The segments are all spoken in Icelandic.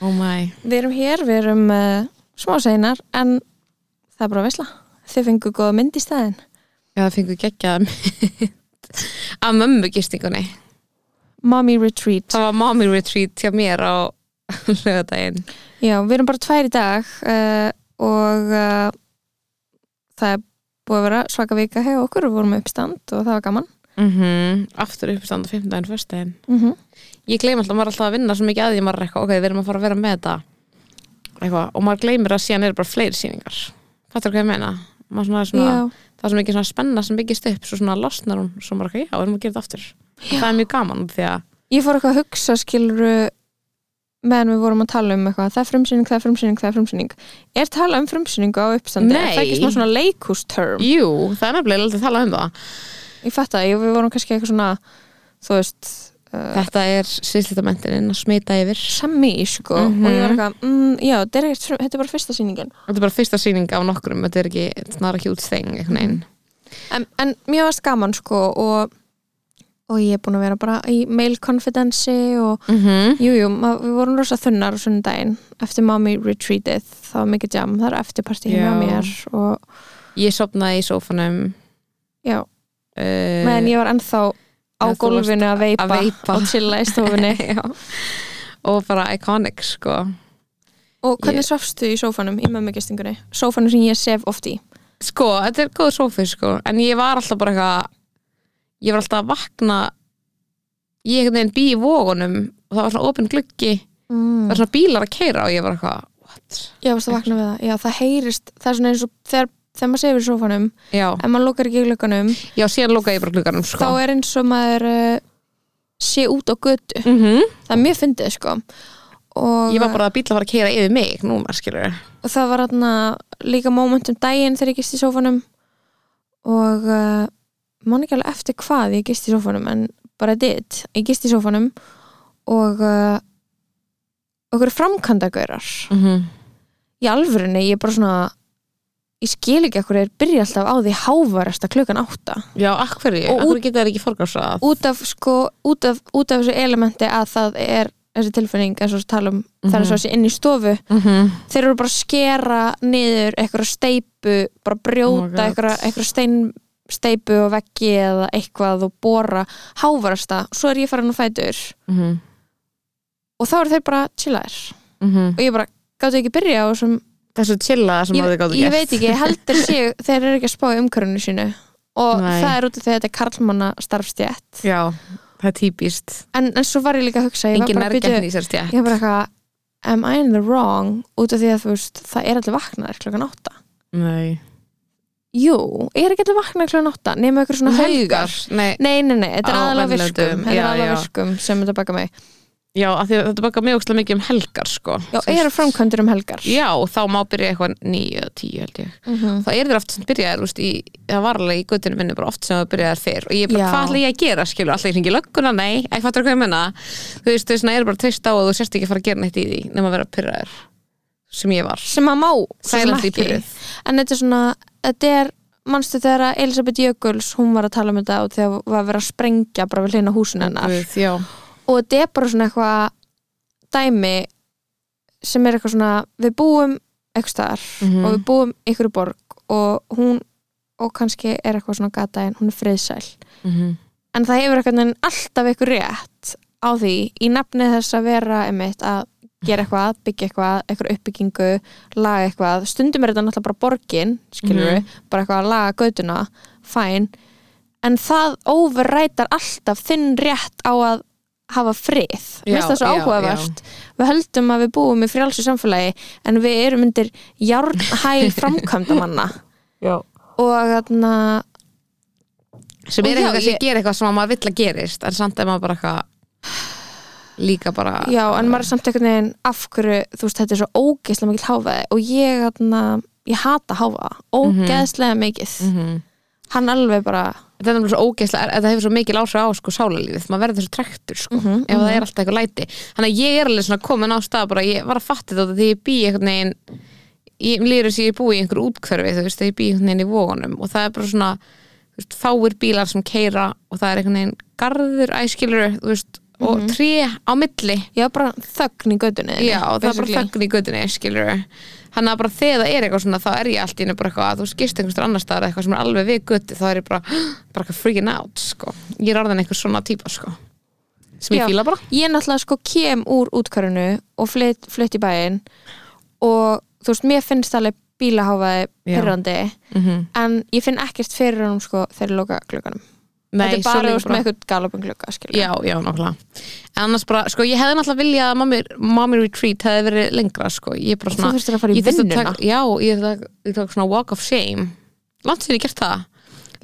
oh Við erum hér, við erum uh, smá seinar en það er bara að vesla Þið fengu góða mynd í staðinn. Já, það fengur geggjað mynd af mömmu gistingunni. Mommy Retreat. Það var mommy retreat hjá mér á lögadaginn Já, við erum bara tvær í dag uh, og uh, það er búið að vera svaka vika hjá okkur. Og vorum uppstand og það var gaman. Mm Aftur uppstand á 15. daginn, föstudaginn. Mm -hmm. Ég gleym alltaf, maður er alltaf að vinna svo mikið að því maður er eitthvað, ok, við erum að fara að vera með þetta eitthvað, og maður gleymir að síðan eru bara fleiri sýningar Fattar hvað ég meina? Svona, er svona, það er svo mikið spenna sem byggist upp svo svona losnar hún, svo maður ekki, já, við erum að gera þetta aftur Það er mjög gaman því að ég fór eitthvað að hugsa skiluru meðan við vorum að tala um eitthvað það er frumsýning, það er frumsýning, það er frumsýning Er tala um frumsýningu á uppstandi? Er það ekki Nei. svona leikústerm? Jú, það er nefnilega aldrei að tala um það Ég fatt að við vorum kannski eitthvað svona þú veist Þetta er sýslitamentin að smita yfir. Sami sko. Mhm. og ég var eitthvað, mm, já, þetta er, ekkert þetta er bara fyrsta sýningin. Þetta er bara fyrsta sýning af nokkrum Þetta er ekki, it's not a huge thing einhvern veginn. En, en mér varst gaman sko og, og ég er búin að vera bara í mail confidency og mm -hmm. jújú, jú, við vorum rosa þunnar á sunnudaginn. Eftir mommy retreatið það var mikið jam, það er eftirparti hjá Já. mér og Ég sopnaði í sófanum. Já, uh, meðan ég var ennþá á gólfinu að veipa, að veipa. og chilla í stofunni. Og bara iconic sko og hvernig Ég- svafstu í sófanum í mömmugistingunni sófanum sem ég sef oft í Sko, þetta er góð sófi sko En ég var alltaf bara eitthvað Ég var alltaf að vakna Ég einhvern veginn bý í vógunum Og það var svona opinn gluggi Það mm. var svona bílar að keira og ég var eitthvað What? Já, varstu að vakna við það. Já, það heyrist, það er svona eins og þegar, þegar maður sefur í sófanum, Já, ef maður lókar ekki í glugganum, já síðan lókaði ég bara glugganum þá sko er eins og maður uh, sé út á götu. mm -hmm. Það er mjög fyndið, sko. Og, Ég var bara að bíla að fara að keira yfir mig núna skilur og það var þarna líka moment um daginn þegar ég gist í sófanum og uh, man ekki alveg eftir hvað ég gist í sófanum, en bara dit. Ég gist í sófanum og uh, okkur framkandagaurar. mm -hmm. Í alvörinni, ég er bara svona, ég skil ekki ekkur er byrja alltaf á því hávarasta klukkan átta. Já, akkurri, Og akkurri geta þær ekki forgáðsrað út af, sko, út, af, út af þessu elementi að það er þessi tilfinning eins og við tala um það er Mhm. svo þessi inn í stofu mm -hmm. þeir eru bara að skera niður eitthvað steipu, bara Oh my brjóta God. eitthvað, eitthvað stein steipu og veggi eða eitthvað og bóra hávarasta, svo er ég farin á fætur Mm -hmm. og þá eru þeir bara chillaðir Mhm. og ég bara, gáttu ekki byrja á þessum Þessu chilla sem ég, að þið gáðu ég gert. veit ekki, heldur sig þeir eru ekki að spá í umkörunni sínu. Og Nei. það er út af því að þetta er karlmanna starfstjætt Já, það er típist en, en svo var ég líka að hugsa ég Engin bara, er "Bíddu, gætni í sér stjætt ég var bara eitthvað am I in the wrong? Út af því að þú veist það er allir vaknaðir klokkan átta. Nei. Jú, er ekki allir vaknaðir klokkan átta nema ykkur svona haugar. Nei, nei, nei, nei, þetta er Á aðalega venjulegum virkum dögum. þetta er Já, aðalega já. virkum sem þetta baka mig já, af því að þetta baka mjög óslega mikið um helgar sko. Já, Þú veist, eru framkvæmdur um helgar? Já, þá má byrja eitthvað nýju eða tíu held ég. Mhm. Það er þér oft sem byrjaðir, úst, í, það var alveg í göttinu minni bara oft sem það byrjaðir fyrr. Og ég bara, Já. hvað ætla ég að gera, skilur, alltaf ég hringi lögguna, nei, ekki fattur hvað ég menna þú veist, þau eru bara treyst á að þú sérst ekki að fara að gera neitt í því nema að vera pyrraður sem ég var, sem að má. Sem er er manstu þegar Elisabeth Jökuls hún var að tala um þetta og þegar var að vera að sprengja bara við hlýna húsin hennar? Guð, og þetta er bara svona eitthvað dæmi sem er eitthvað svona við búum eitthvað staðar Mhm. og við búum ykkur borg og hún og kannski er eitthvað svona gata en hún er friðsæl. Mm en það hefur eitthvað alltaf ykkur rétt á því í nafni þess að vera einmitt að gera eitthvað, byggja eitthvað, eitthvað uppbyggingu laga eitthvað, stundum er þetta náttúrulega bara borgin, skilur við, bara eitthvað að laga göduna, fæn en það overrætar alltaf þinn rétt á að hafa frið, Já, minnst það svo já, áhugavert. við höldum að við búum í frjálsu samfélagi en við erum undir járnhæl framkvæmdamanna. Já. og þarna sem er já, eitthvað sem ég- gera eitthvað sem að maður vill að gerist en samt er maður bara eitthvað líka bara Já, en maður er samt einhvern veginn af hverju, þú veist, þetta er svo ógeðslega mikil háfaði og ég, þarna, ég hata háfaða, ógeðslega mikið. Mhm. hann alveg bara þetta er náttúrulega svo ógeðslega, þetta hefur svo mikil áhrif á sko sálarlífið, maður verður þessu trektur sko, Mhm, ef það er alltaf eitthvað læti. Þannig að ég er alveg svona komin á stað bara, ég var að fatta þetta því ég bý einhvern veginn ég lýður þess að ég búi í einhver útkverfi þú veist, þegar ég bý einhvern veginn í vógunum og það er bara svona, veist, fáir bílar sem keira og það er einhvern veginn garður æskilur, veist, og Mhm. tré á milli. Já, bara þögn í gödunni Þannig að bara þegar það er eitthvað svona þá er ég allt í henni bara eitthvað að þú skist einhvers annar staðar eitthvað sem er alveg við götti þá er ég bara, bara eitthvað freaking out sko. ég er orðin einhver svona típa sko. sem ég Já. fíla bara ég náttúrulega sko kem úr útkvarinu og flytt, flytt í bæinn og þú veist, mér finnst alveg bílaháfaði Já. pyrrandi mm en ég finn ekkert fyrir honum sko þegar ég loka klukkanum Nei, þetta er bara, þú veist, með eitthvað skilur Já, já, nákvæmlega. En annars bara, sko, ég hefði náttúrulega viljað að mommy, mommy retreat hefði verið lengra, sko. Ég bara þú svona þurftir að fara í vinnuna. Já, ég tók svona walk of shame. Langt sinni gert það.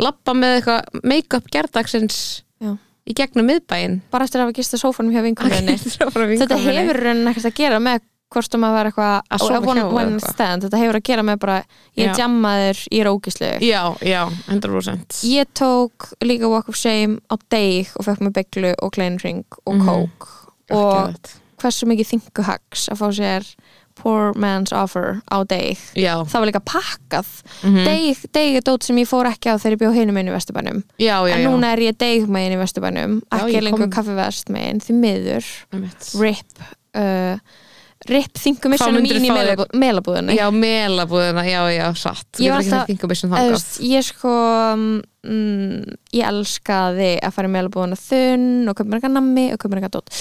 Lappa með eitthvað make-up gerdagsins Já. í gegnum miðbæinn. Bara eftir að hafa gist að sófanum hjá vinkunni þetta hefur raunin ekkert að gera með hvort um að vera eitthvað Að sofa hjá one stand, þetta hefur að gera með bara ég jammaður, ég er ógislu Já, já, 100% ég tók líka walk of shame á deg og fekk með beglu og kleinring og Mhm. kók. Og Geðveikt. hversu mikið þinguhags að fá sér poor man's offer á deg. Já, það var líka pakkað. Mhm. deg, deg er dót sem ég fór ekki á þegar ég bjóð hinum einu í Vesturbænum. Já, já, en já. núna er ég deg megin í Vesturbænum. Ekki lengur kom- kaffivest megin því miður. RIP uh, RIP myndirðu mín í melabúðinni Já, melabúðina, já, já, satt. Ég var alltaf- ég sko mm, ég elskaði að fara í melabúðina þunn og köpa mér eitthvað nammi og köpa mér eitthvað dót.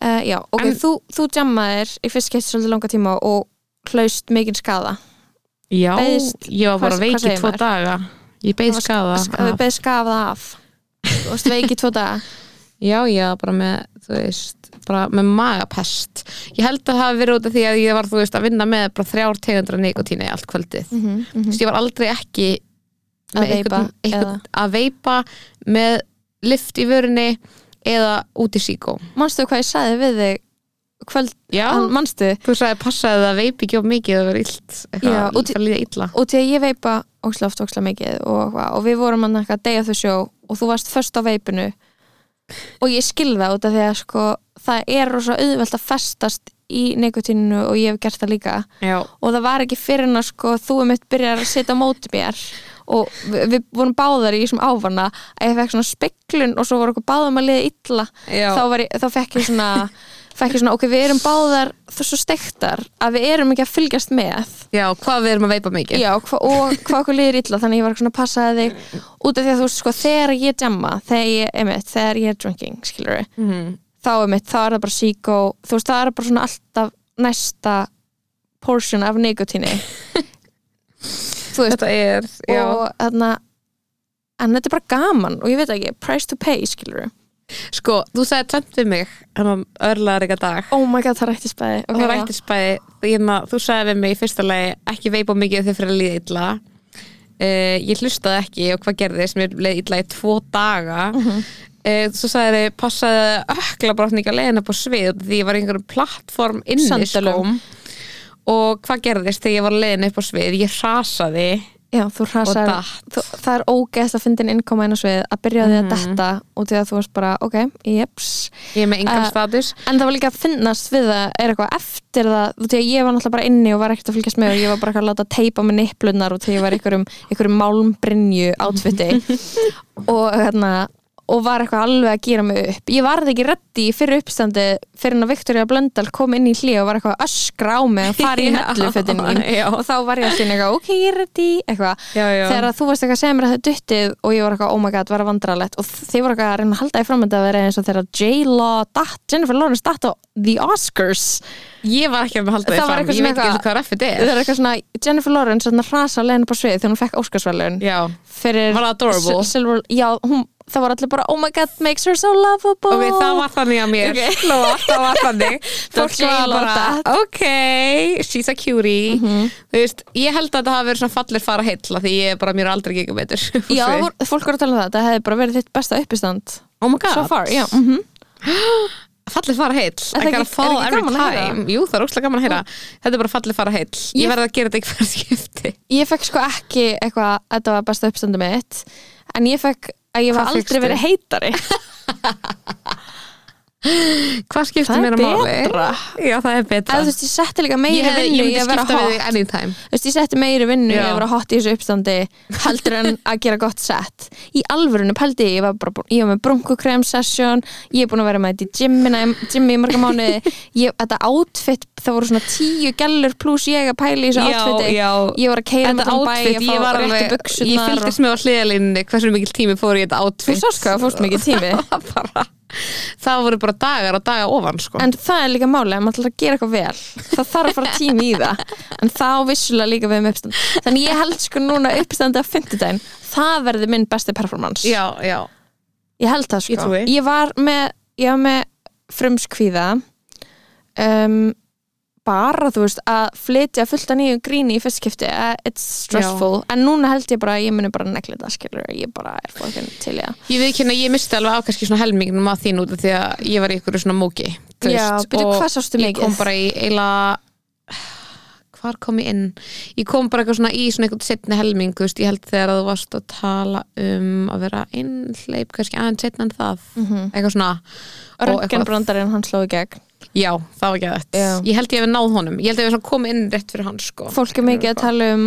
Uh, já, ok, En- þú, þú jammaðir í fyrst skeitt svolítið langa tíma og hlaust mikinn skada Já, Beiðst- ég var bara hvað- hvað veik í segir tvo daga. Ég beið skada við beðið skafað af. Þú veist veikið tvo daga. Já, já, bara með, þú veist, bara með magapest. Ég held að það hafi verið út af því að ég var, þú veist, að vinna með bara þrjár tegundra nikotíni allt kvöldið. mm -hmm, Þú veist, ég var aldrei ekki Að veipa, einhvern, að veipa með lift í vörunni eða út í síkó. manstu hvað ég sagði við þig kvöld, Já, An- manstu þú sagði passaði að veipi ekki of mikið að vera illt, eitthvað, í- það líða illa. og til að ég veipa óksla oft óksla mikið og, og við vorum að of the show og þú varst först á veipinu og ég skil það út af því að sko, það er rosa auðvelt að festast í nikotíninu og ég hef gert það líka. Já, og það var ekki fyrir en að sko, þú um eitt byrjar að sitja á móti mér og við, við vorum báðar í þessum áfanna að ég fekk svona speklun og svo voru okkur báðum að liða illa. Þá, ég, þá fekk ég svona fekk ég svona, ok, við erum báðar þessu stektar að við erum ekki að fylgjast með. Já, hvað við erum að veipa mikið. Já, hva, og hvað okkur liður illa þannig ég var svona að passaði þig. Út af því að þú veist sko þegar ég jamma þegar ég, einmitt, þegar ég er drinking skilur Mhm. Þá einmitt, þá er það bara síkó þú veist það er bara svona alltaf næsta portion af nikotíni þú veist Þetta er, já. og þarna en þetta er bara gaman og ég veit ekki, price to pay skilur Sko, þú sagði tvent við mig, hann örlaðar eitthvað dag. oh my god, það rætti spæði og það rætti spæði hérna, þú sagði við mig í fyrsta lagi ekki veipa mikið þegar fyrir að líða illa. Uh, ég hlustaði ekki og hvað gerðist, mér leið illa í tvo daga. Uh, svo sagði þið passaði að ökla leiðina upp á svið því ég var í einhverjum plattform inni Sandölum. skóm og hvað gerðist þegar ég var að leiðina upp á svið ég hrasaði Já, þú hrasar, datt. þú, það er ógeðst að fyndin innkoma inn á svið að byrja á því að Mhm. detta og til að þú varst bara, ok, jeps ég er með engan Eh, status en það var líka að finnast við það er eitthvað eftir það, þú veist, ég var náttúrulega bara inni og var ekkert að fylgjast með og ég var bara að láta teipa með nipplunar og til ég var í einhverjum, einhverjum málmbrinju átfitti og hérna og var eitthvað alveg að gera mig upp. Ég varði ekki reddi fyrir uppstandi fyrir en að Viktoria Blöndal kom inn í hlið og var eitthvað að öskra á mig að fara í já. og þá var ég að sinna eitthvað, ok, ég er reddi eitthvað. Já, já. þegar þú varst eitthvað að segja mér að það duttið og ég var eitthvað, oh my god, var að vandrarlegt og þið voru eitthvað að reyna að halda í framönda að vera eins og þegar J-Law datt, Jennifer Lawrence datt á The Oscars. Ég var ekki að halda því fram, ég veit ekki hvað refið það er er eitthvað svona, Jennifer Lawrence leiðin upp á svið þegar hún fekk Óskarsverlun já, fyrir Silver, já, hún, það var allir bara, oh my god, makes her so lovable. Ok, það var þannig að mér. Ok. Lóa, það var þannig. Það fólk var bara, ok she's a cutie. Mhm. þú veist, ég held að það hafi verið svona fallir fara heilla því ég er bara mér er aldrei gegum veitur Já, fólk voru að tala um það, það hefði bara verið þitt besta uppistand. Oh my god. so far, já mm fallið fara það ekki- er fall ekki gaman að heyra? Jú, það er óslega gaman að heyra. Þetta er bara fallið fara heill. Ég verði að gera þetta fyrir skipti. Ég fekk sko ekki eitthvað að þetta var besta uppstandi mitt en ég fekk að ég var Hvað aldrei fékkstu? verið heitari Hvað skiptir Það mér að máli? Já, það er betra. Eða þú veist, ég setti líka Ég, meiri vinnu ég veist, ég setti meiri vinnu í Já. að vera hot í þessu uppstandi heldur en að gera gott sett í alvörinu pældi ég, ég var bara ég var með brunkukrem session, ég er búin að vera með þetta í gymmina, gymmi í marga mánuði. Ég, þetta outfit, það voru svona tíu gellur pluss ég að pæla í þessu já ég var að keira með Þetta þann bæ ég var alveg Ég fylgdist með á hliðalínni hversu mikil tími fór í þetta og... Það voru bara dagar og dagar ofan sko. en það er líka máli, ef maður ætlar að gera eitthvað vel það þarf að fara tími í það. En þá vissulega líka við um uppstand. Þannig ég held sko núna uppstandi að fimmtudaginn það verði minn besti performance. Já, já. Ég held það Ég sko. trúi. Ég var með, ég með frumskvíða um, bara þú veist að flytja fullt af nýju gríni í fyrst skipti uh, it's stressful, en núna held ég bara að ég muni bara negli þetta skilur, ég bara er fókin til ég Ég veit ekki að ég misti alveg kannski svona helmingnum af þín út af því að ég var í ykkur svona móki þú Já, veist, byrju, og sástu Ég kom bara í eila hvar kom ég inn? Ég kom bara eitthvað svona í svona eitthvað setni helming veist, ég held þegar að þú varst að tala um að vera einhleip kannski aðeins setna en það. Mhm. eitthvað svona. Röntgenbrandarinn hann slóði gegn. Já, það var ekki þetta ég held ég hef náð honum, ég held ég hef svona komið inn rétt fyrir hann sko. Fólk er mikið að tala um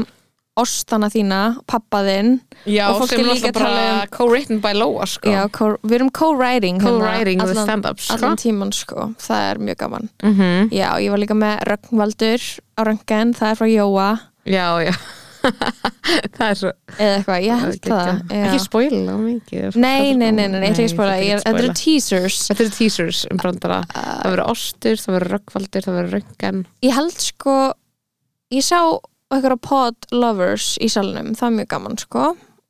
ostana þína, pappaðinn já, og sem er líka að tala um- co-written by Lóa sko. Já, við erum co-writing hérna co-writing with stand-ups sko. allan tíman sko, það er mjög gaman. Mhm. Já, ég var líka með Rögnvaldur á röntgen, það er frá Jóa. Já, já. Það er svo eða eitthvað, ég held það já. ekki spoila mikið Nei, nei, nei, nei, ekki spóla þetta er eru teasers. Þetta eru teasers um brandara. Það verður ostur, það verður röggvaldur, það verður röngan Ég held sko Ég sá eitthvað pod lovers í salnum, það er mjög gaman sko.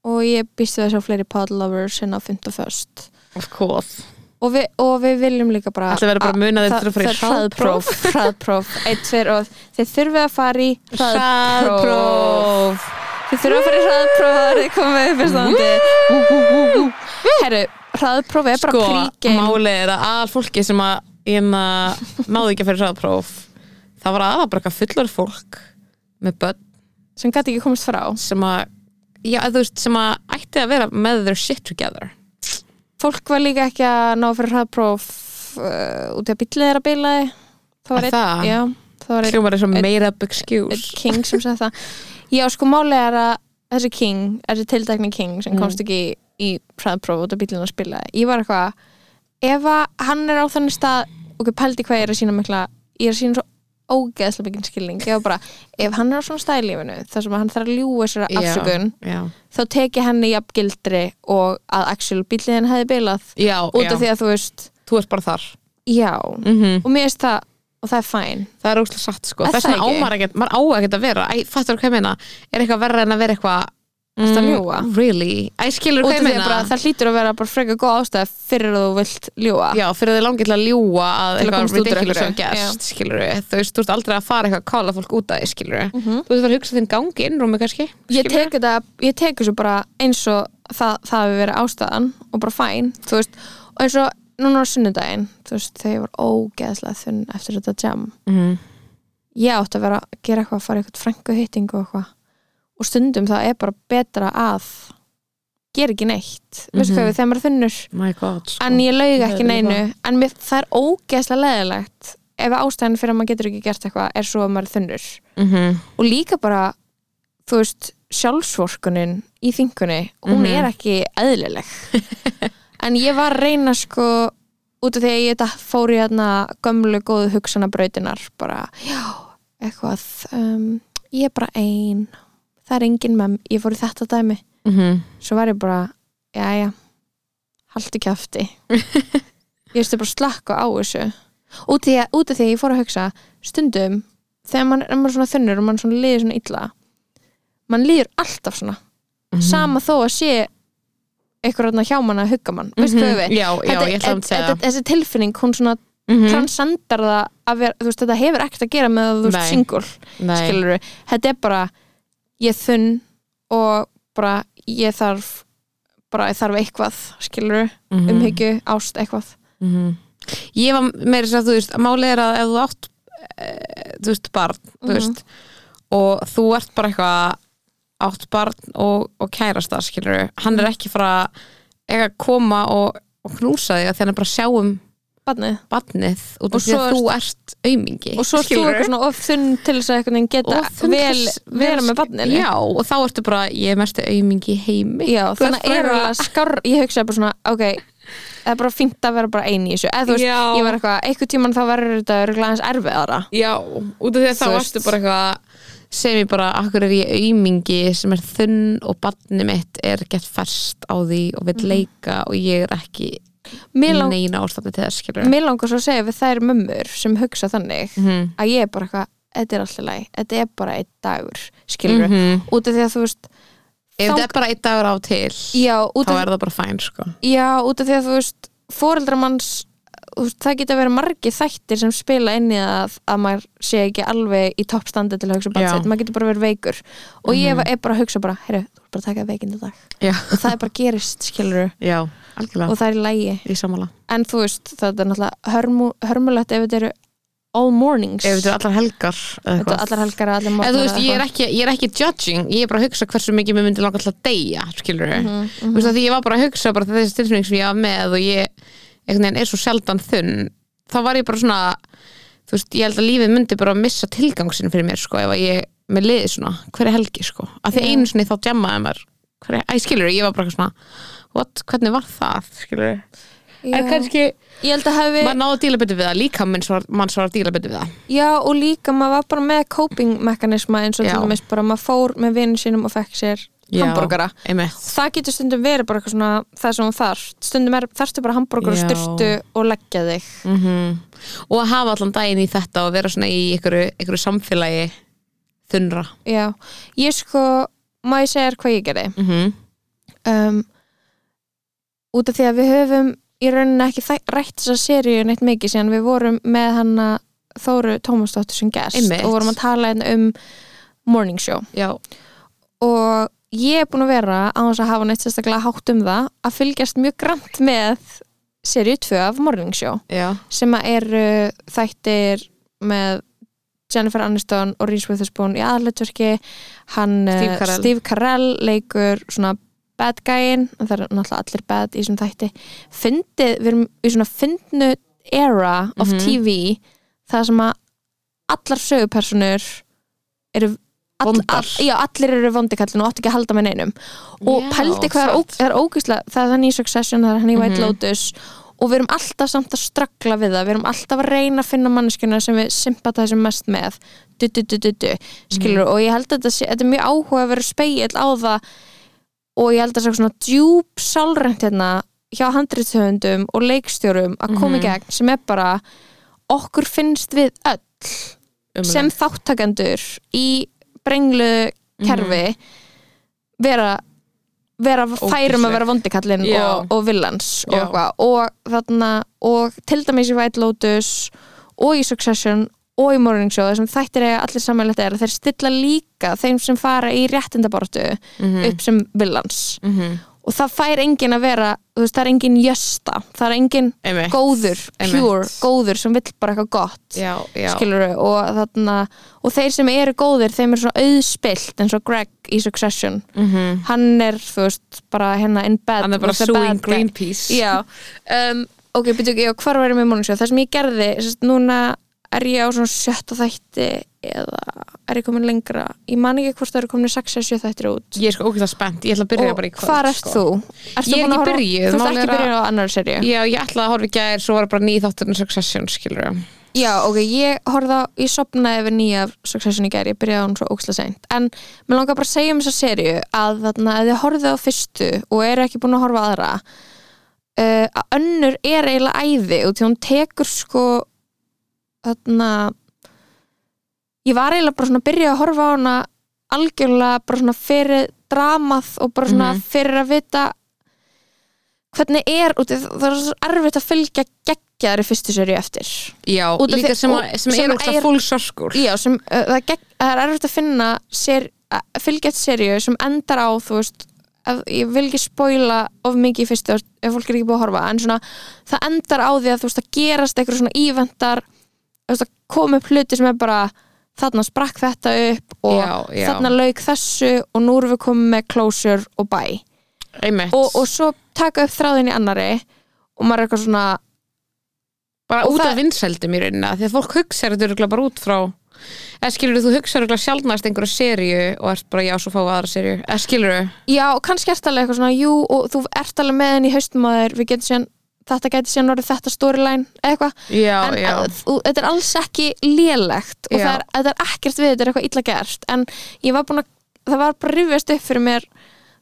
Og ég býst við að sjá fleiri pod lovers en á 51. Of course Og við, og við viljum líka bara Ætli verður bara að muna þeir þurfa að fara í hraðpróf. Hraðpróf, eitt, tveir og þeir þurfið að fara í hraðpróf. Þið þurfum að fara í hraðpróf það er komið upp í standi. Herru, hraðpróf er bara Sko, príkinn málið er að all fólki sem að hérna, náðu ekki að fyrir hraðpróf það var aða bara eitthvað fullur fólk með börn sem gæti ekki komast frá. sem að já, þú veist, sem að ætti að vera með their shit together Fólk var líka ekki að ná fyrir hraðpróf uh, út í að bíllið er að bilaði. Það var Er einn, já, það var einn er excuse king sem sagði það. Já, sko málið er að þessi king, þessi tildækni king sem Mm. komst ekki í hraðpróf út af bílinn að spila ég var eitthvað ef að hann er á þannig stað ok, pældi hvað ég er að sína mikla ég er að sína svo ógeðslega mikið skilning. Ég var bara, ef hann er á svona stað í lífinu þar sem hann þarf að þessari Já. afsökun já, þá teki henni jafn gildri og að actual bílinn hefði bilað. Já, út já. af því að þú veist þú ert bara þar. Já, mm og mér veist það og það er fæn það er óslega satt sko. Þess vegna á ekki? maður ekkert, maður á ekkert að vera. Fattur hvað ég meina, er eitthvað verra en að vera eitthvað Ertu að ljúga? really, að það hlýtur að vera bara frekar góð ástæð fyrir að þú vilt ljúga. Já, fyrir þið langið til að ljúga að Til að eitthvað ridiculous gerst, skilur þú veist, þú ert aldrei að fara eitthvað að kála fólk út af því, skilur Mhm. þú veist að hugsa þinn gangi innrúmi kannski ég skilurðu? tek þetta, ég tek þessu bara eins og það, það hefur verið ástæðan og bara fæn, og eins og núna á sunnudaginn þú veist, þegar ég var ógeðslega þunn eftir þetta jam. Mhm. ég átti að vera að gera eitthvað, fara í eitthvað frængu hitting og eitthvað og stundum það er bara betra að gera ekki neitt, veistu Mhm. hvað við þegar maður þunnur god, sko. en ég laug Það ekki neinu en mér, það er ógeðslega leðilegt ef ástæðan fyrir að maður getur ekki gert eitthvað er svo að maður þunnur Mhm. og líka bara þú veist, sjálfsvorkunin í þingunni, hún Mhm. er ekki eðlileg en ég var að reyna sko út af því að ég fór í hérna gömlu góðu hugsanabrautinar bara, já, eitthvað um, ég er bara ein það er engin með, ég fór í þetta dæmi. Mhm. svo var ég bara, jæja haltu kjafti. Ég veist bara slakka á þessu. Út af því að, út af því að ég fór að hugsa stundum, þegar mann er maður svona þunnur og mann svona líður svona illa mann líður alltaf svona. Mhm. sama þó að sé eitthvað hjá mann að hugga mann, hvað við já, já, Þetta- þessi tilfinning, hún svona Mhm. transcendar það að vera, þú veist, þetta hefur ekkert að gera með að þú ert skilur þetta er bara ég þunn og bara ég þarf bara ég þarf eitthvað skilur Mhm. umhyggju, ást, eitthvað Mhm. ég var meira þess að þú veist, málið er að ef þú átt e, þú veist, barn þú veist, og þú ert bara eitthvað átt barn og, og kærasta, skilur hann er ekki fara að koma og, og knúsa þig að hann bara sjáum Barnið. barnið út af því að þú ert aumingi og svo er þú svona of þunn til þess að einhvern veginn geta vel vera með barninu já, og þá ertu bara, ég er mestu aumingi heimi Já, Þú þannig er eitthvað- alveg skár ég hugsa bara svona, ok það er bara fínt að vera bara eini í þessu eða þú veist, Já. ég var eitthvað, einhvern tímann þá verður þetta örugglega aðeins erfiðara Já, út af því að þá veist. bara eitthvað sem ég bara, akkur er ég aumingi sem er þunn og barni mitt er gett færst á því og vil leika og ég er ekki lang, neina ástætti til þess skilur mér langar svo að segja við þær mömmur sem hugsa þannig Mhm. að ég er bara eitthvað, þetta er alltaf læg þetta er bara einn dagur, skilur Mhm. út af því að þú veist Ef þetta er bara einn dagur á til já, þá er það bara fæn sko já, út af því að þú veist veist, það geta verið margir þættir sem spila inn í að, að maður sé ekki alveg í toppstandi til að hugsa Já. sitt, maður getur bara verið veikur. Og ég var- er bara að hugsa bara, heyrðu, þú er bara að taka veikinda dag Já, og það er bara gerist, skilur Já algjörlega. og það er í lægi Í en þú veist, það er náttúrulega hörmu, hörmulegt ef þetta eru all mornings. Ef þetta er allar helgar eða þetta eitthvað. allar helgar allir En þú veist, ég er, ekki, ég er ekki judging, ég er bara að hugsa hversu mikið mér myndi langa til að deyja, skilur Mhm, Þú veist, að því ég var bara að hugsa bara þessi tilfinning sem ég var með og ég er svo sjaldan þunn þá var ég bara svona þú veist, ég held að lífið myndi bara missa tilgangsinn fyrir mér, sko, ef að ég með liði svona, hverja helgi, sko. Að því Já. einu sinni þá djammaði maður hverja, æ, skilur, ég var bara svona what, hvernig var það, skilur en Já. kannski, ég held að hafi maður náði að díla betur við það líka mann svo mann svo að díla betur við það. Já og líka maður var bara með coping mekanisma eins og til dæmis bara maður fór með vinnu sínum og fekk sér hambúrgara það getur stundum verið bara eitthvað svona það sem hún þarf stundum er, þarftu bara hambúrgar og styrtu og leggja þig. Mm og að hafa allan daginn í þetta og vera svona í einhverju, einhverju samfélagi þunnra. Já, ég sko má ég segja hvað ég gerði? Mm -hmm. um, út af því að við höfum í rauninni ekki rætt þessa seríu neitt mikið síðan við vorum með hana Þóru Tómasdóttur sem Einmitt. og vorum að tala hérna um morning show. Já, og ég er búin að vera á þess að hafa neitt sérstaklega hátt um það að fylgjast mjög grant með seríu 2 af morning show já, sem að eru þættir með Jennifer Aniston og Reese Witherspoon í aðalutverki hann Steve eh, Carell. Steve Carell leikur svona bad guyinn en það er náttúrulega allir bad í þessum þætti fyndið, við erum í svona fyndnu era of Mhm. TV það sem að allar sögupersonur eru Vondar. all, já, allir eru vondikallin og átt ekki að halda með neinum og Já, pældi hvað ó, er ógísla það er þannig í Succession, það er hann í White Mhm. Lotus og við erum alltaf samt að straggla við það við erum alltaf að reyna að finna manneskjuna sem við sympatæsum mest með du, du, du, skilur Mhm. og ég held að þetta, þetta er mjög áhuga að vera speill á það og ég held að það er svona djúb sálrænt hérna hjá handriðshöfundum og leikstjórum að koma í Mhm. gegn sem er bara okkur finnst við öll Ömurlegt. sem þáttakendur í brenglu kerfi vera vera færum að vera vondikallin og, og villans og, og þarna og til dæmis í White Lotus og í Succession og í Morning Show þessum þættir eiga allir samanlegt er að þeir stilla líka þeim sem fara í réttindabortu Mhm. upp sem villans Mhm. Og það fær enginn að vera veist, það er enginn jösta það er enginn Einmitt. góður, Einmitt. pure, góður sem vill bara eitthvað gott já, já, skilur og þarna og þeir sem eru góðir, þeim er svona auðspilt eins og Greg í Succession Mhm. hann er, þú veist, bara hérna in bed hann er bara suing. Greenpeace um, ok, byrju ekki, hvar var ég með morningshow það sem ég gerði, sérst, núna er ég á svona sjötta þætti eða er ég komin lengra. Ég man ekki hvort það eru komin 6 eða 7 þættir út. Ég er sko ógæslega spennt, ég ætla að byrja og bara í kvöld hvar ert sko. þú? Ert Ég er ekki horfa- byrjuð, þú ert ekki byrjuð á annar serju já, ég ætla að horfa í gær, svo var bara nýð þátturinn Succession, skilur Já, ok, ég horfði á, ég sopnaði yfir nýja Succession í gæri, ég byrjaði á hún svo óksla seint. En mér langar bara að segja um þessa serju að þarna, ef þið horfið ég var eiginlega bara svona að byrja að horfa á hana algjörlega bara svona fyrir dramað og bara svona Mhm. fyrir að vita hvernig er út í- það er svo erfitt að fylgja geggjaðri fyrstu serju eftir já, Út af líka sem, að, sem, sem er er- full circle Já, sem, uh, það, gegn, það er erfitt að finna ser, að fylgja eitt serju sem endar á þú veist, ef, ég vil ekki spoila of mikið í fyrstu ef fólk er ekki búið að horfa en svona, það endar á því að þú veist að gerast eitthvað svona íventar þú veist að koma upp hluti sem er bara þarna sprakk þetta upp og Já, já. þarna lauk þessu og nú erum við komið með closure og bye. Einmitt. Og, og svo taka upp þráðin í annari og maður er eitthvað svona bara og út af vinsældum í rauninna því að fólk hugsa þetta bara út frá eða skilur þú hugsa örugglega sjálfnæst einhverja seríu og ert bara já, svo við aðra seríu. Eða skilur já, kannski ert alveg eitthvað svona jú, og þú ert alveg með henni í haustum að þér við getum síðan, þetta gæti síðan orðið þetta storyline eitthvað, en já, að, þú, þetta er alls ekki lélegt og er, þetta er ekkert við, þetta er eitthvað illa gert. En ég var búin að, það var bara rifjast upp fyrir mér,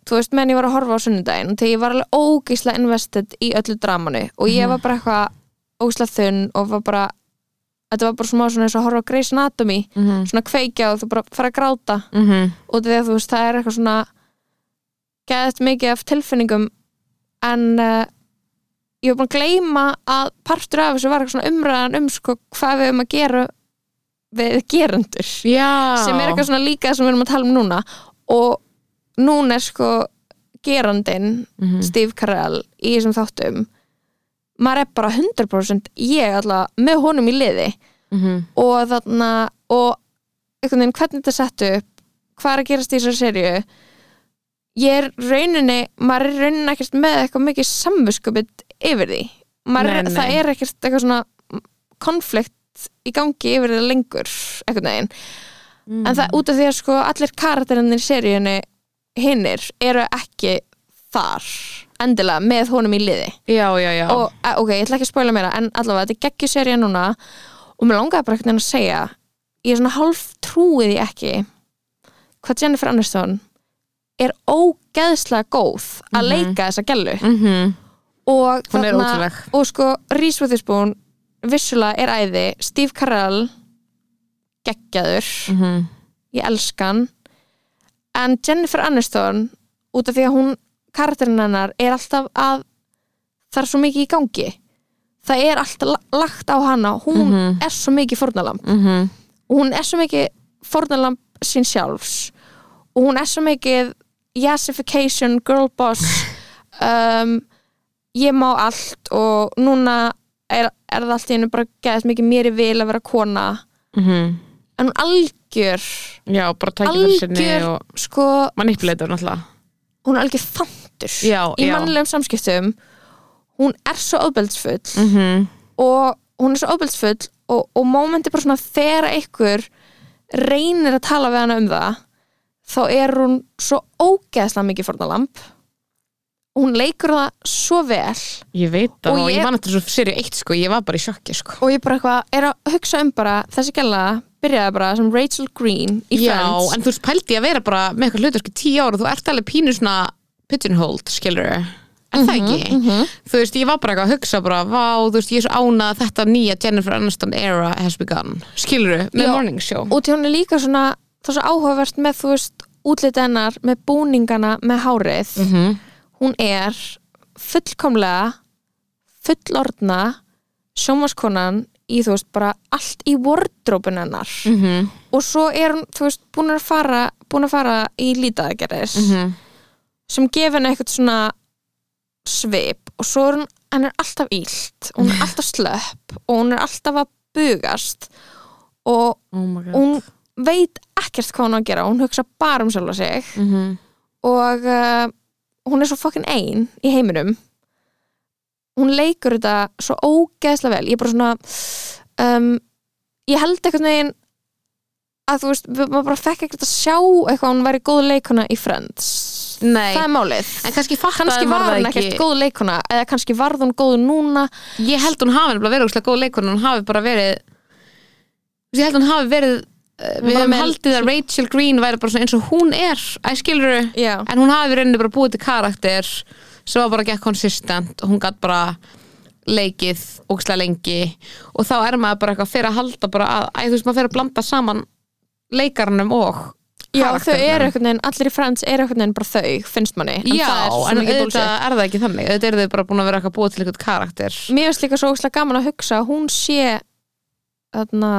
þú veist, menn ég var að horfa á sunnudaginn og þegar ég var alveg ógeislega invested í öllu dramanu og ég var bara eitthvað ógeislega þunn og var bara þetta var bara smá svona eins og að horfa á Grey's Anatomy mhm, svona kveikja og þú bara fara að gráta. Mhm. Og því að þú veist, það er eitthvað svona geðt mikið af tilfinningum en uh, ég var búin að gleyma að partur af þessu var eitthvað svona umræðan um sko hvað við um að gera við gerendur. Já, sem er eitthvað svona líka sem við erum að tala um núna. Og núna er sko gerandinn Mhm. Steve Carell í þessum þáttum. Maður er bara 100% ég alltaf með honum í liði. Mhm, og þarna og veginn hvernig þetta er sett upp hvað er að gerast í þessari serju ég er rauninni maður er rauninni ekkert með eitthvað mikið samviskupið yfir því maður, Nei, nei. það er ekkert eitthvað svona konflikt í gangi yfir það lengur einhvern veginn Mm. en það út af því að sko allir karakterinni í seríunni hinnir eru ekki þar endilega með honum í liði já, já, já og eh, ok, ég ætla ekki að spoila meira en allavega þetta er geggjur serið núna og mér langaði bara einhvern veginn að segja ég er svona hálf trúið því ekki hvað Jennifer Aniston er ógeðslega góð að Mhm. leika þessa gellu. Mhm, og, hún er þarna- ótrúleg. og sko Reese Witherspoon vissulega er æði. Steve Carell geggjaður. Mhm, ég elska hann. En Jennifer Aniston út af því að hún karakterinn hennar er alltaf að það er svo mikið í gangi. Það er alltaf la- lagt á hana. Hún Mhm. er svo mikið fórnalamb mhm. Og hún er svo mikið fórnalamb sín sjálfs. Og hún er svo mikið yassification, girl boss um, ég má allt og núna er, er það allt í hennu bara geðast mikið mér í vil að vera kona. Mhm. En hún algjör já, bara tækifæri sinni algjör og sko, manipulator náttúrulega. hún er algjör þantur Já, í já. mannlegum samskiptum. Hún er svo ofbeldsfull mhm, og hún er svo ofbeldsfull og, og mómenti bara svona þegar einhver reynir að tala við hana um það þá er hún svo ógeðslega mikið fórnalamb. Hún leikur það svo vel. Ég veit það Og og ég, ég- man eftir svo serið eitt sko, ég var bara í sjokki sko. Og ég bara eitthvað er að hugsa um bara þessi gæla byrjaði bara sem Rachel Green í Já, Friends. en þú veist, pældi ég að vera bara með eitthvað hlutur sko tíu ára og þú ert alveg pínu svona pigeonholed, skilur er það ekki? Þú veist, ég var bara eitthvað að hugsa bara, vá, þú veist, ég er svo ánað að þetta nýja Jennifer Aniston era has begun. Skilur með Já. morning show. og til hún er líka svona það er svo áhugavert með þú veist útlit hennar með búningana með hárið. Mhm. hún er fullkomlega fullorðna sjómaskonan í þú veist bara allt í wardrópun hennar. Mhm, og svo er hún þú veist búin að fara, búin að fara í lítaðagerðis mhm. sem gefa henni eitthvað svona svip. Og svo er hún henni er alltaf ílt, hún er alltaf slöpp og hún er alltaf að bugast. Og Oh hún veit ekkert hvað hún á að gera hún hugsa bara um sjálfa sig. Mhm. og uh, hún er svo fucking ein í heiminum. Hún leikur þetta svo ógeðslega vel. Ég er bara svona um, ég held einhvern veginn að þú veist, maður bara fekk ekkert að sjá eitthvað að hún væri góð leikuna í Friends. Nei. það er málið. En kannski kannski var hún ekkert ekki góð leikuna eða kannski varð hún góð núna. Ég held hún hafi verið góð leikur hún hafi bara verið ég held hún hafi verið við Bara hefum með- haldið að Rachel Green væri bara eins og hún er að skilur já, en hún hafi verið bara búið til karakter sem var bara gekk konsistent og hún gætt bara leikið ógislega lengi. Og þá er maður bara eitthvað fyrir að halda bara að, að þú veist maður fyrir að blanda saman leikarnum og já þau eru einhvern veginn allir í Friends eru einhvern veginn bara þau, finnst manni. En Já, er en bullshit. er það ekki þannig. Auðvitað eru þau bara búin að vera eitthvað búið til eitthvað karakter. Mér finnst líka svo óslega gaman að hugsa að hún sé þarna,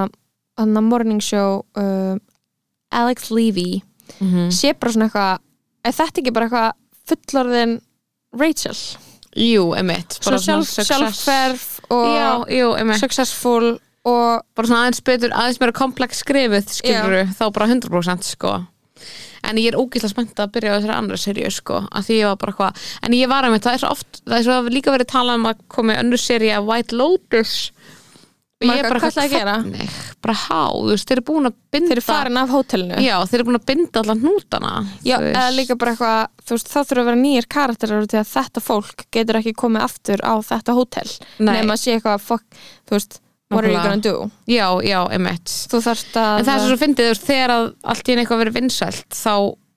þarna morning show uh, Alex Levy. Mm sé bara svona eitthvað er þetta ekki bara eitthvað fullorðin Rachel? Jú, emitt svona sjálf, sjálfferf og já, jú, successful og bara svona aðeins betur, aðeins meira komplex skrifuð skilur þá bara 100% sko. En ég er ógeðslega spennt að byrja á þessari andra seríu sko, að því ég var bara hvað en ég var einmitt, það er svo oft, það er svo líka verið talað um að komi önnur seríu White Lotus ég er bara hvað ætlaði að gera? hvernig, bara há, þú veist, þeir eru búin að binda þeir eru farin af hótelinu. Já, þeir eru búin að binda allan hnútana Já, eða líka bara eitthvað, þú veist, þá þurfa að vera nýjir karakterar til að þetta fólk getur ekki komið aftur á þetta hótel nema að sé eitthvað, fuck, þú veist what are you gonna do? já, já, emitt Þú þarft að en það er svo fyndið, þú veist, þegar að allt í einu eitthvað verið vinsælt þá,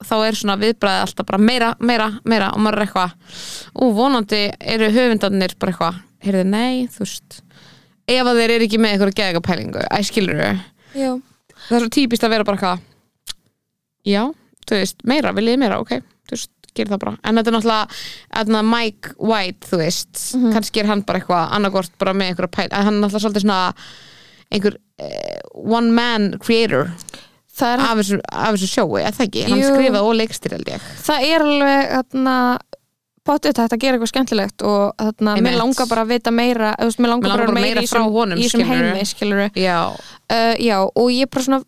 þá er svona viðbræðið alltaf bara meira, meira, meira og maður er eitthvað, ú, vonandi eru höfundarnir bara eitthvað, heyrðu, nei, þú veist ef að þeir eru ekki með eitthvað geðega pælingu, æ, skilur Já, það er svo típist að vera bara eitthvað já, þú veist, meira, viljið meira, ok þú veist, gerir það bara, en þetta er náttúrulega þarna Mike White, þú veist kannski er hann bara eitthvað, annarkort bara með einhverja pæl, en hann er náttúrulega svolítið svona einhver uh, one man creator af þessu, af þessu sjói, eða það ekki? Hann Jú. skrifaði og leikstir held ég. Það er alveg þarna, potið þetta að gera eitthvað skemmtilegt og þarna, mér Einmitt. langar bara að vita meira þú veist, mér langar, Mér bara bara meira, meira í frá honum, í þessum heimi, skiluru já, uh, já, og ég bara svona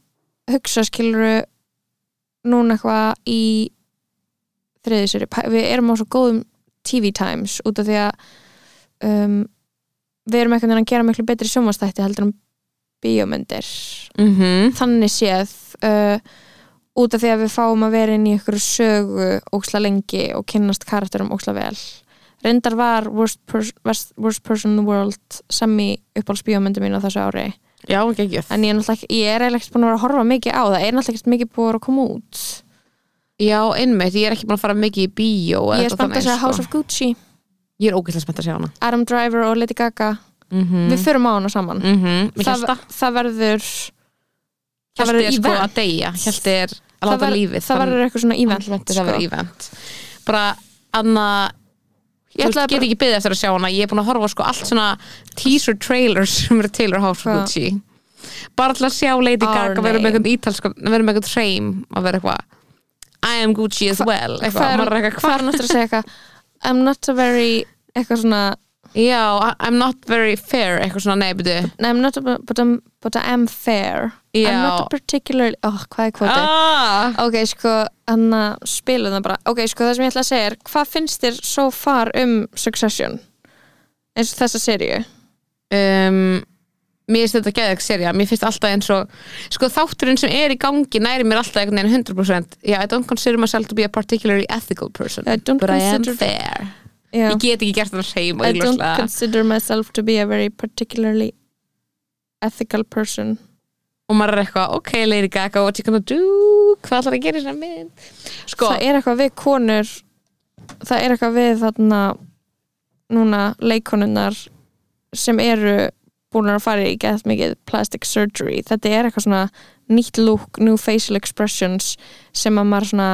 hugsa skiluru núna eitthvað í þriði séri, við erum á svo góðum TV times út af því að um, við erum eitthvað að gera miklu betri sjónvastætti heldur en bíómyndir. Mhm. Þannig séð uh, út af því að við fáum að vera inn í ykkur sögu óksla lengi og kynnast karakterum óksla vel. Reyndar var worst, pers worst, person in the world sem í uppáhaldsbíómyndu mín á þessu ári. Já, ekki ekki en ég er náttúrulega ekki, ég er eiginlega ekkert búin að vera að horfa mikið á það. Er náttúrulega ekkert mikið búin að koma út. Já, einmitt, ég er ekki búin að fara mikið í bíó ég er spennt að segja sko. House of Gucci. Ég er ógeðslega spennt að sjá hana. Adam Driver og Lady Gaga. Mhm. Við förum á hana saman. Það, held það það verður það verður er sko event. að deyja. Hjalti er að láta lífið það verður eitthvað svona event sko. verður bara Anna Ég veist, get ekki byggðið eftir að sjá hana. Ég er búin að horfa sko allt svona teaser trailers sem eru Taylor House? Gucci. Bara að sjá Lady Gaga vera með eitthvað ítalsk vera með eitthvað hreim að vera eitthvað I am Gucci as well. Hvað er, náttúrulega að segja eitthvað? I'm not a very eitthvað svona já, I'm not very fair. Eitthvað svona a, but, I'm, but I am fair Já. I'm not particularly oh, hvað er kvotið? ah. ok, sko, hann að spilum það bara ok, sko, það sem ég ætla að segja er hvað finnst þér so far um Succession eins og þessa seríu um, mér finnst þetta geðið serja mér finnst alltaf eins og sko þátturinn sem er í gangi næri mér alltaf einhvern veginn 100% yeah, I don't consider myself to be a particularly ethical person I but I am fair Já. ég get ekki gert það hreim I don't consider myself to be a very particularly ethical person og maður er eitthvað, ok Lady Gaga what you gonna do, hvað ætlar að gera í þessari mynd? Sko, það er eitthvað við konur það er eitthvað við þarna núna leikonunnar sem eru búin að fara í gett mikið plastic surgery. Þetta er eitthvað svona nýtt look new facial expressions sem að maður svona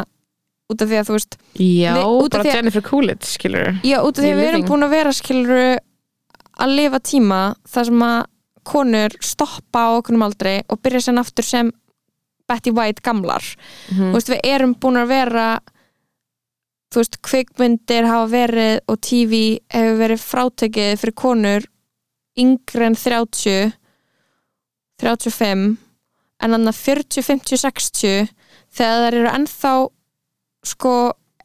út af því að þú veist já, Við- bara Jennifer Coolidge skilur já út af því að við erum búin að vera skiluru að lifa tíma þar sem að konur stoppa á okkurum aldrei og byrja sér aftur sem Betty White gamlar Mhm. þú veist, við erum búin að vera þú veist, kvikmyndir hafa verið og TV hefur verið frátekið fyrir konur yngri en 30 35 en þannig að 40, 50, 60 þegar þær eru ennþá sko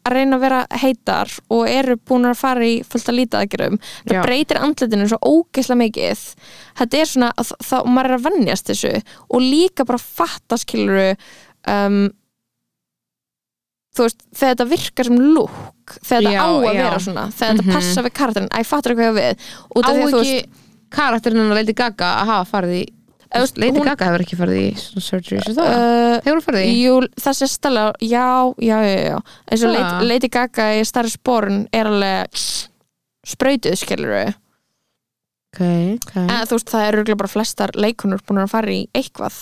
að reyna að vera heitar og eru búin að fara í fullt að lítið aðgjörum það Já. breytir andlitinu svo ógeðslega mikið þetta er svona, að- þá maður er að vennjast þessu og líka bara fatta skiluru um, þú veist, þegar þetta virkar sem look þegar þetta á að já. vera svona þegar þetta Mhm. passa við karakterin, að ég fattar eitthvað við á að ekki karakterinn hennar Lady Gaga að hafa farið í veist, Lady hún- Gaga hefur ekki farið í svona surgery sem það, uh, hefur hún farið í? Jú, þessi stella, já, já, já, já. Eins og. Lady, Lady Gaga í Star is Born er alveg sprautuð, skilur við ok, ok. En þú veist, það eru bara flestar leikunur búin að fara í eitthvað.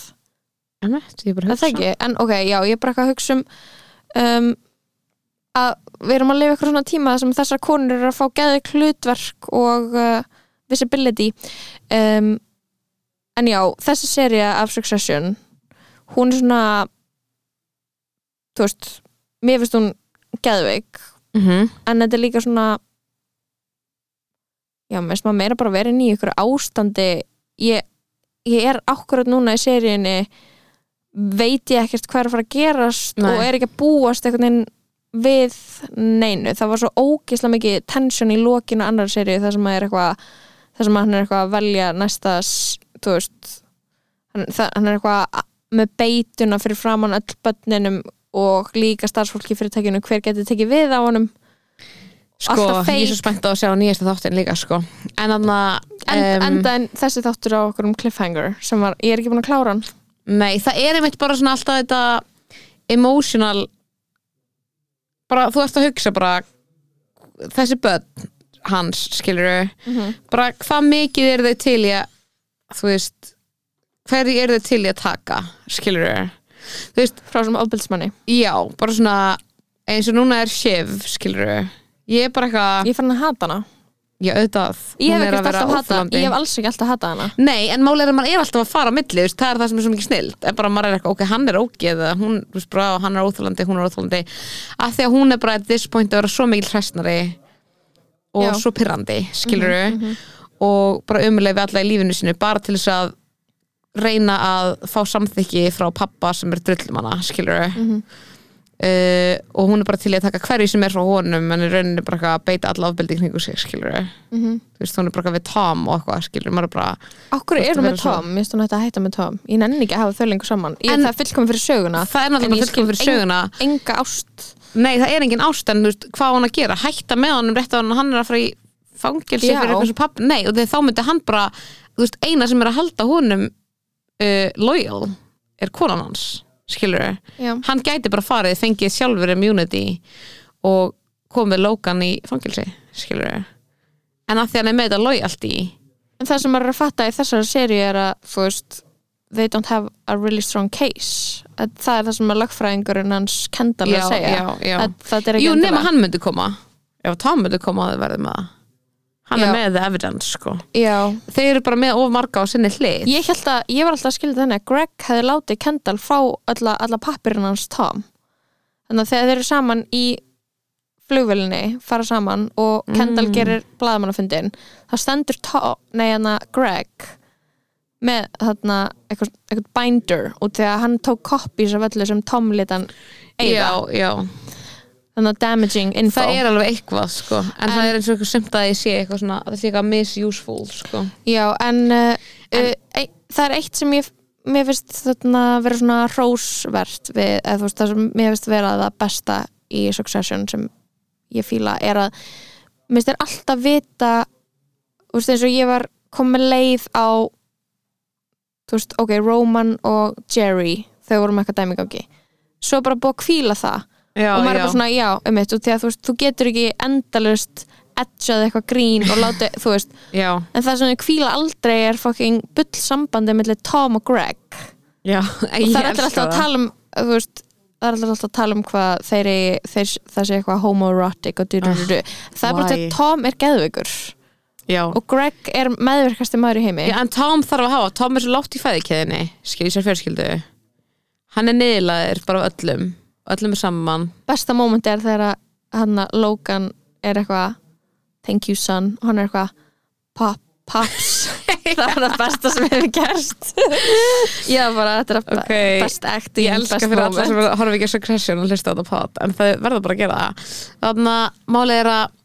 Emmett, ég er bara að Er það hugsa. ekki, en ok, já, ég er bara eitthvað að hugsa um, um að við erum að lifa eitthvað svona tíma sem þessar konur eru að fá geðið hlutverk og uh, visibility. Um, en já, þessi seria af Succession hún er svona þú veist, mér finnst hún geðveik. Mm en þetta er líka svona já, mér finnst maður meira bara að inn í ykkur ástandi. Ég, ég er akkurat núna í seríunni veit ég ekkert hvað er að fara að gerast Nei. og er ekki að búast einhvern veginn við neinu, það var svo ógislega mikið tension í lokinu annar seríu þar sem maður er eitthvað þar sem hann er eitthvað að velja næsta þú veist hann, það, hann er eitthvað með beituna fyrir framann öll börninum og líka starfsfólki fyrirtækinu hver getur tekið við á honum? Sko, ég er svo spennt að sjá nýjasta þáttin líka sko. en en, um, enda en þessi þáttur á okkur um cliffhanger sem var, ég er ekki búin að klára hann. Nei, það er einmitt bara svona alltaf þetta emotional bara, þú ert að hugsa bara þessi börn hans, skilur bara hvað mikið er þau til í að þú veist hverju er þau til í að taka, skilur þú veist, frá sem ofbeldsmanni já, bara svona eins og núna er Shiv, skilur ég er bara eitthvað, ég fann að hata hana. Já auðvitað. Ég hef að hata, ég hef alls ekki alltaf hata hana. Nei, en málið er að maður er alltaf að fara á milli, veist, það er það sem er svo mikið snilt. Er bara að maður er eitthvað, ok, hann er ógeð hún, veist, bara, hann er óþólandi, hún er óþólandi að því að hún er bara at this point að vera svo mikil hræstnari og Já. svo pyrrandi, skilur og bara umulega við alla í lífinu sinu bara til þess að reyna að fá samþykki frá pappa sem er drullum hana, skilur Uh, og hún er bara til að taka hverju sem er frá honum en í rauninni bara að beita alla ofbeldi í kringu sig, skilur Mhm. þú veist, hún er bara við Tom og eitthvað, skilur maður er bara okkur er að hún með. Tom, minnst hún ætti að hætta með Tom. Ég nenni ekki að hafa þau lengur saman. Ég, En- það er fullkomin fyrir söguna það er En náttúrulega ég fullkom fyrir söguna. enga ást. Nei það er engin ást en þú veist, hvað hann að gera? Hætta með honum rétt hann hann er að fara í fangilsi Já. fyrir eitthvað sem papp nei og þegar þá myndi hann bara þú veist, eina sem er að halda honum uh, loyal er konan hans skilur Já. hann gæti bara farið, fengið sjálfur immunity og komið Logan í fangilsi skilur en að því hann er með þetta loyalty en það sem maður er að fatta í þessari seríu er að þú veist they don't have a really strong case. Að það er það sem að lögfræðingurinn hans kendal Já, að segja. já, já. Að, það er ekki jú, nema endilega- hann myndi koma. Ef Tom myndi koma að þið verði með það hann Já. er með the evidence sko. Já, þeir eru bara með of marga á sinni hlið. Ég held að ég var alltaf að skilja þenni að Greg hefði látið Kendall fá alla, alla pappirinn hans Tom. Þannig að þegar þeir eru saman í flugvölinni, fara saman og Kendall Mm. gerir blaðamannafundin þá stendur Tom, nei hana Greg með þarna eitthvað, eitthvað binder og þegar hann tók copies af öllu sem Tom lit hann eiga, já, já, þannig að damaging info. Það er alveg eitthvað sko. En, það er eins og eitthvað semt að ég sé eitthvað svona að það sé eitthvað misuseful sko. Já, en, uh, uh, e það er eitt sem ég mér finnst þarna vera svona hrósvert við, eða þú veist það sem mér finnst vera það besta í Succession sem ég fíla er að mér finnst þér alltaf vita þú veist eins og ég var komið leið á þú veist, ok, Roman og Jerry þau voru með eitthvað dæmingangi svo er bara búið að kvíla það já, og maður er bara svona, já, um eitt og því að þú veist, þú getur ekki endalust edgjað eitthvað grín og láta, þú veist. Já, En það sem ég kvíla aldrei er fucking bull sambandi millir Tom og Greg. Já, og það er alltaf að tala um þú veist, það er alltaf að tala um hvað þeir, þeir það sé eitthvað homoerotic og du, du, du, du. það er bara til að Tom er geðveikur. Já. og Greg er meðverkasti maður í heimi. Já, en Tom þarf að hafa, Tom er svo látt í fæðikeðinni skil í sér fjörskildu hann er niðurlaðir bara af öllum öllum er saman. Besta moment er þegar hann að Logan er eitthvað thank you son. Hann er eitthvað pop, pops. Það er það besta sem hefur gerst. Já bara þetta er Ok. best acting ég elska best fyrir alla sem horfa ekki að Succession og hlusta á þetta pod en það verður bara að gera það. Þannig að málið er að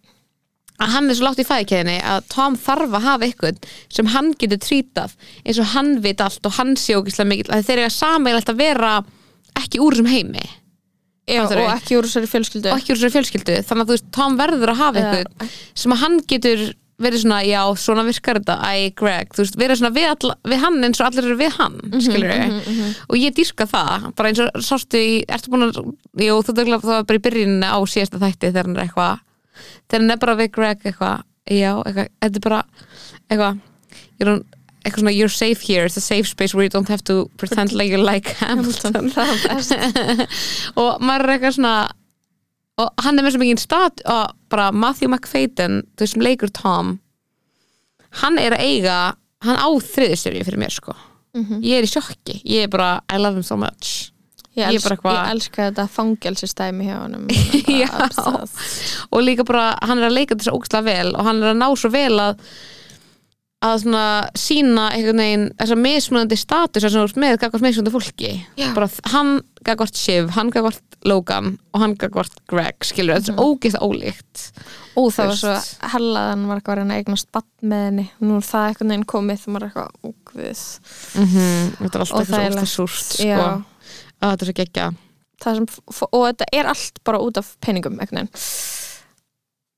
að hann er svo látt í fæðikeðinni að Tom þarf að hafa eitthvað sem hann getur trítað eins og hann veit allt og hann sé ógislega mikil að þeir eru að sameiginlegt að vera ekki úr þessum heimi Já, og ekki úr þessari fjölskyldu. Og ekki úr þessari fjölskyldu. Þannig að þú veist, Tom verður að hafa eitthvað sem að hann getur verið svona, já, svona virkar þetta. Æ, Greg, þú veist, verið svona við, alla, við hann eins og allir eru við hann, skilur og ég dýrka það, bara eins og sástu í, ertu búin að, jú, þú dögla það var bara í byrjunni á síðasta þætti þegar hann er eitthvað, þegar hann er bara við Greg eitthvað, já, eitthvað, þetta er bara eitthvað, you know eitthvað svona, you're safe here, it's a safe space where you don't have to pretend like you like Hamilton og maður er eitthvað svona og hann er með svo mikið stat og bara Matthew McFadden þú veist sem leikur Tom hann er að eiga hann á þriðistöri fyrir mér sko. Mhm. ég er í sjokki, ég er bara I love him so much. Ég, Ég els, bara eitthvað- ég elska þetta fangelsistæmi hjá obsessed. og líka bara hann er að leika þess að ógstlega vel og hann er að ná svo vel að að svona sína einhvern veginn þessa mismunandi status ert með gagvart mismunandi fólki. Já. bara hann gagvart Shiv, hann gagvart Logan og hann gagvart Greg skilur, þetta er svo ógeðslega ólíkt. Ó, það var Þú svo veist. hellað hann var eitthvað að reyna eignast bann með henni. Nú er það einhvern veginn komið það var eitthvað ógvið -hmm. þetta er alltaf eitthvað ógstlega súrt sko. að þetta er svo f- og þetta er allt bara út af peningum einhvern veginn.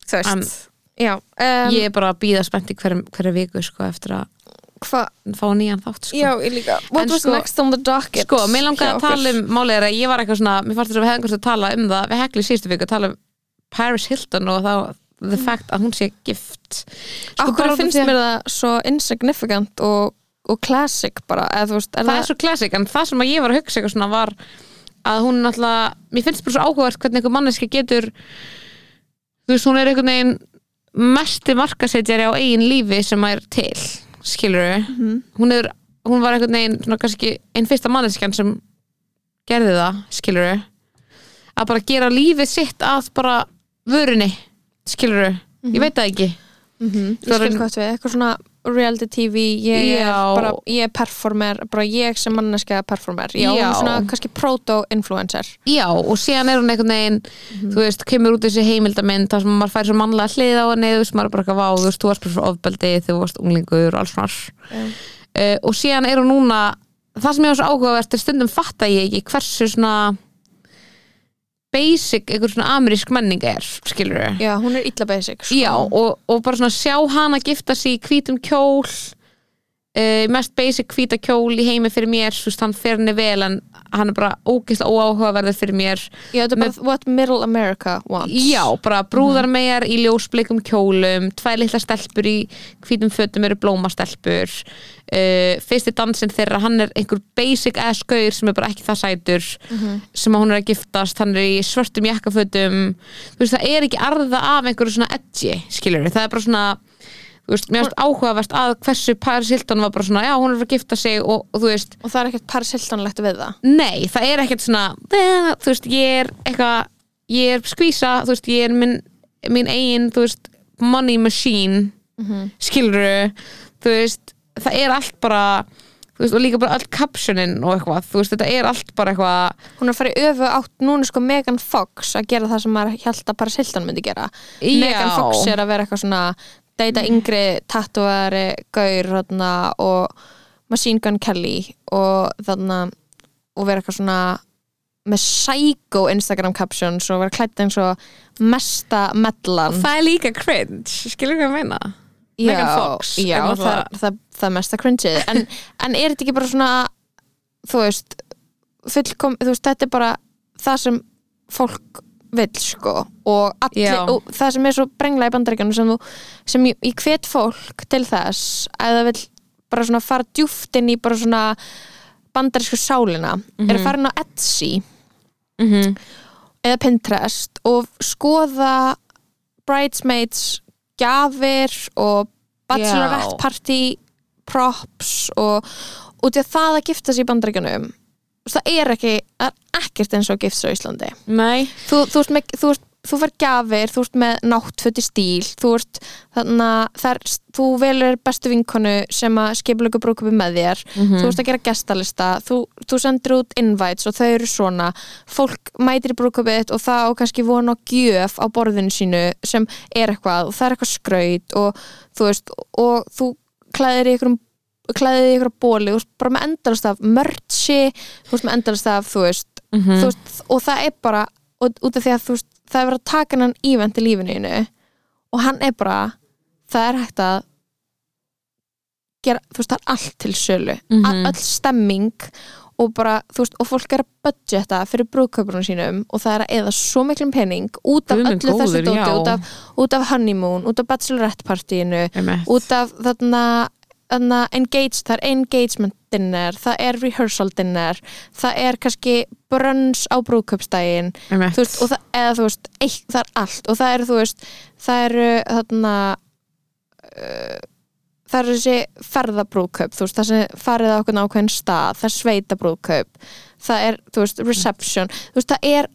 Þú veist já, um, ég er bara að býða spennt í hverju, hverju viku sko, eftir að hva, fá nýjan þátt sko. já, ég líka. What En was sko- next on the docket Sko, mér langaði að tala um málið er að ég var eitthvað svona, mér fannst þess að við hefðum kannski að tala um það við hekli síðustu viku að tala um Paris Hilton og þá the fact að hún sé gift. Út af finnst mér það svo insignificant og, og classic bara, þú veist er það er svo classic, en það sem ég var að hugsa eitthvað svona var að hún náttúrulega mér finnst bara svo áhugavert hvernig einhver manneski getur þú veist, hún er einhvern veginn mesti markasetjari á eigin lífi sem er til skilur Mhm. hún, er, hún var einhvern veginn svona kannski einn fyrsta manneskjan sem gerði það, skilur að bara gera lífið sitt að bara vörunni, skilur ég veit það ekki. Mhm, ég Það er skil ein- hvað við, eitthvað svona reality TV, ég er Já. bara ég er performer, bara ég sem manneska performer, já, Já. svona kannski proto-influencer. Já, og síðan er hún einhvern veginn þú veist, kemur út þessi heimildamind þar sem maður fær svo mannlega hlið á henni þú veist, maður er bara eitthvað vá, þú veist, þú varst bara svo ofbeldi þú varst unglingur og alls svona uh, og síðan er hún núna það sem ég var svo áhugavert er stundum fatta ég ekki hversu svona basic, einhver svona amerísk menning er, skilur við já, hún er illa basic sko. Já, og, og bara svona sjá hana gifta sig í hvítum kjól uh, mest basic hvíta kjól í heimi fyrir mér, þú veist, hann fer henni vel en hann er bara ógeðslega óáhugaverður fyrir mér. Já, þetta er bara what middle America wants. Já, bara brúðar megar í ljósblikum kjólum, tvær litla stelpur í hvítum fötum eru blómastelpur. Uh, fyrsti dansinn þeirra hann er einhver basic ass gaur sem er bara ekki það sætur sem að hún er að giftast, hann er í svörtum jakkafötum. Þú veist, það er ekki arða af einhverju svona edgi, skilur það er bara svona veist, mér finnst áhugavert að hversu Paris Hilton var bara svona, já, hún er að gifta sig og, og þú veist, og það er ekkert parsiltanlegt við það? Nei, það er ekkert svona "Eh", þú veist, ég er eitthvað ég er skvísa, þú veist, ég er minn, minn eigin, þú veist money machine mm skiluru, þú veist það er allt bara þú veist, og líka bara allt captionin og eitthvað þú veist, þetta er allt bara eitthvað hún er að fara í öfu átt, núna sko Megan Fox að gera það sem maður held að Paris Hilton myndi gera. Megan Fox er að vera eitthvað svona deyta yngri tattúari gaur þarna, og Machine Gun Kelly og þarna og vera eitthvað svona með psycho Instagram captions og vera klætt eins og mesta mellan. Það er líka cringe, skilur hvað ég meina? Megan Fox já, það, það, það er mesta cringeið. En, en er þetta ekki bara svona þú veist fullkom, þú veist, þetta er bara það sem fólk vill sko og, allir, og það sem er svo brengla í bandaríkjunum sem, sem ég, ég hvet fólk til þess að það vill bara svona fara djúft inn í bara svona bandarísku sálina er að fara inn á Etsy mm eða Pinterest og skoða bridesmaids gafir og bachelorette party props og út að það að gifta sig í bandaríkjunum það er ekki, það er ekkert eins og sig á Íslandi. Nei, þú, þú, ert með, þú, ert, þú fær gafir, þú ert með náttföt í stíl, þú ert þannig að þú velur bestu vinkonu sem að skipulegu brúkupi með þér þú ert að gera gestalista þú, þú sendir út invites og þau eru svona. Fólk mætir í brúkupið og það á kannski vona á gjöf á borðinu sínu sem er eitthvað og það er eitthvað skraut og þú veist, og þú klæðir í einhverjum klæðið í ykkur bóli, veist, bara með endalast af veist, með endalast af þú veist, þú veist, og það er bara og, út af því að veist, það er verið að taka hann ívent í lífinu þínu og hann er bara, það er hægt að gera, þú veist, það er allt til sölu mm Mhm. öll stemming og bara, þú veist, og fólk er að budgeta fyrir brúðköpunum sínum og það er að eða svo miklum pening út af öllu þessu dóti, út af, út af honeymoon, út af bachelorette partíinu út af þarna engage, það er engagement dinner, það er rehearsal dinner það er kannski brönns á veist, það, eða þú veist, eitt, það er allt. Og það eru, þú veist, það eru þarna uh, það er þessi ferðabrúðkaup þú veist, það sem farið á okkur ákveðin stað það er sveitabrúðkaup það er, þú veist, reception þú veist, það er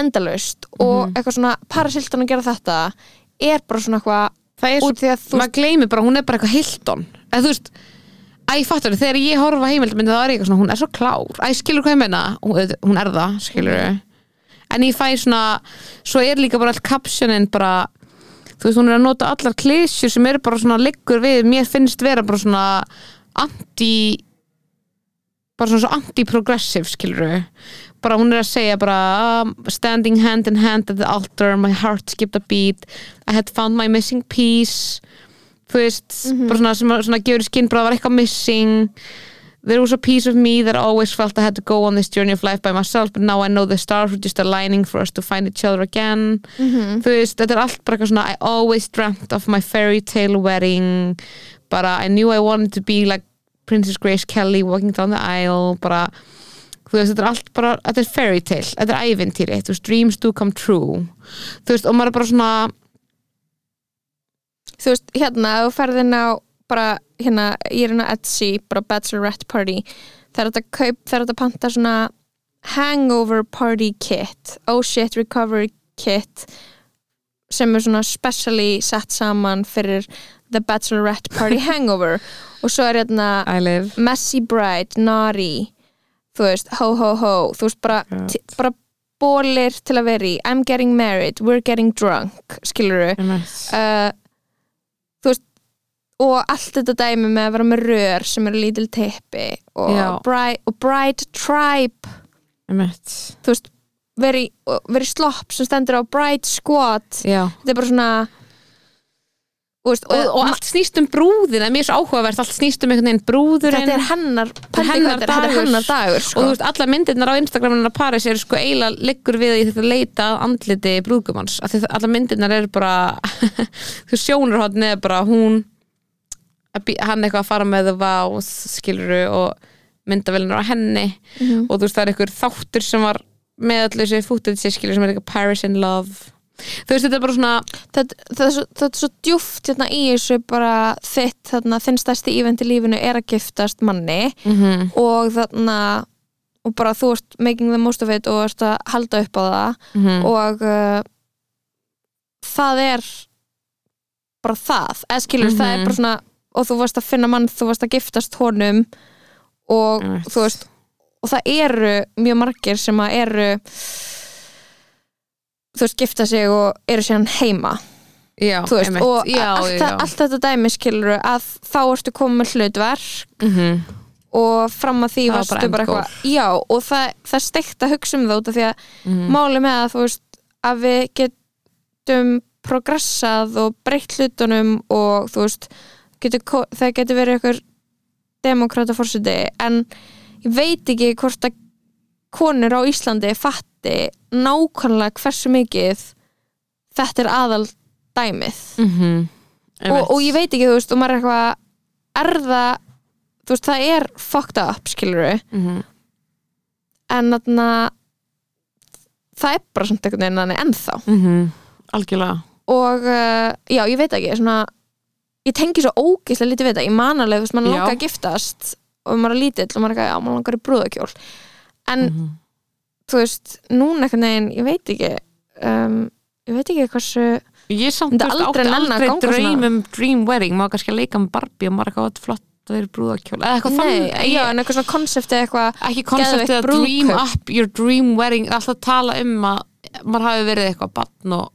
endalaust og eitthvað svona, parasiltan að gera þetta er bara svona eitthvað það er út því að þú maður gleymi bara, hún er bara eitthvað Hilton eða þú veist, æ, fattur þegar ég horfa heimildmyndi þá er ég eitthvað svona, hún er svo klár. Æ, skilur hvað ég meina, hún, hún er það skilur en ég fæ svona svo er líka bara all captionin bara, þú veist, hún er að nota allar klísjur sem eru bara svona liggur við mér finnst vera bara svona anti bara svona svo anti-progressive skilur bara hún er að segja bara um, standing hand in hand at the altar my heart skipped a beat I had found my missing piece þú veist, bara svona að- svona gefur í skinn bara að það var eitthvað missing. There was a piece of me that always felt I had to go on this journey of life by myself but now I know the stars were just aligning for us to find each other again. Þú veist, þetta er allt bara eitthvað svona I always dreamt of my fairy tale wedding bara I knew I wanted to be like Princess Grace Kelly walking down the aisle bara þú veist, þetta er allt bara, þetta er fairy tale þetta er ævintýri, þú veist, dreams do come true. Þú veist, og maður er bara svona þú veist, hérna, þú ferðin á bara, hérna, ég er hérna á Etsy bara bachelorette party það er þetta kaup, það er þetta panta svona hangover party kit oh shit recovery kit sem er svona specially sett saman fyrir the bachelorette party hangover. Og svo er hérna messy bride, naughty þú veist, ho ho ho þú veist, bara, bara bólir til að vera í. I'm getting married, we're getting drunk skilur uh, og allt þetta dæmi með að vera með rör sem eru lítil teppi og bride, og bride tribe þú veist, veri, veri slopp sem stendur á bride squad Já. þetta er bara svona veist, og, og allt snýst um brúðina mér er svo áhugavert, allt snýst um einhvern veginn brúðurinn þetta er hennar hennar er, er dagur. dagur og sko. þú veist, alla myndirnar á Instagramina Paris eru sko eiginlega liggur við í þetta leita andliti brúðgumans alla myndirnar eru bara þú sjónarhóttni er bara hún hann eitthvað að fara með það váð skiluru og myndavélunar á henni Mhm. og þú veist það er einhver þáttur sem var með allir þessi fútið sér skilur sem er eitthvað Paris in Love þú veist þetta er bara svona þetta, þetta, er svo, þetta er svo djúft hérna í þessu bara þitt, þarna, þinn stærsti ívent í lífinu er að giftast manni mm og þarna og bara þú ert making the most of it og ert að halda upp á það -hmm. og uh, það er bara það, eða skilur það er Mhm. bara svona, og þú varst að finna mann þú varst að giftast honum og Einmitt. þú veist og það eru mjög margir sem að eru þú veist, gifta sig og eru síðan heima já, þú veist, og já, allt, já. allt þetta dæmi skilur að þá ertu komið hlutverk Mm og fram að því Það var varstu bara eitthvað já, og það, það steikt að hugsa um það út af því að Mhm. máli með að þú veist að við getum progressað og breytt hlutunum og þú veist getur, það getur verið eitthvað demokrata fórseti en ég veit ekki hvort að konur á Íslandi fatti nákvæmlega hversu mikið þetta er aðal dæmið Mhm. og, og ég veit ekki, þú veist, og maður er eitthvað er það, þú veist, það er fucked up, skilur Mhm. en þarna það er bara samt einhvern veginn ennþá Mhm. algjörlega og uh, já, ég veit ekki, svona ég tengi svo ógeðslega lítið við þetta. Ég man alveg, þú veist, mann langar að giftast og maður er lítill og maður er eitthvað, já, maður langar í brúðakjól en, Mhm. þú veist, núna einhvern veginn, ég veit ekki um, ég veit ekki hversu Ég samt þú veist, átti aldrei svona. um dream wedding. Maður kannski að leika með Barbie og maður er eitthvað "Þetta er flott að þeir brúðakjól eða eitthvað þannig. já, en eitthvað svona konsepti eitthvað ekki geðveikt að dream up your dream wedding alltaf tala um að maður hafi verið eitthvað barn og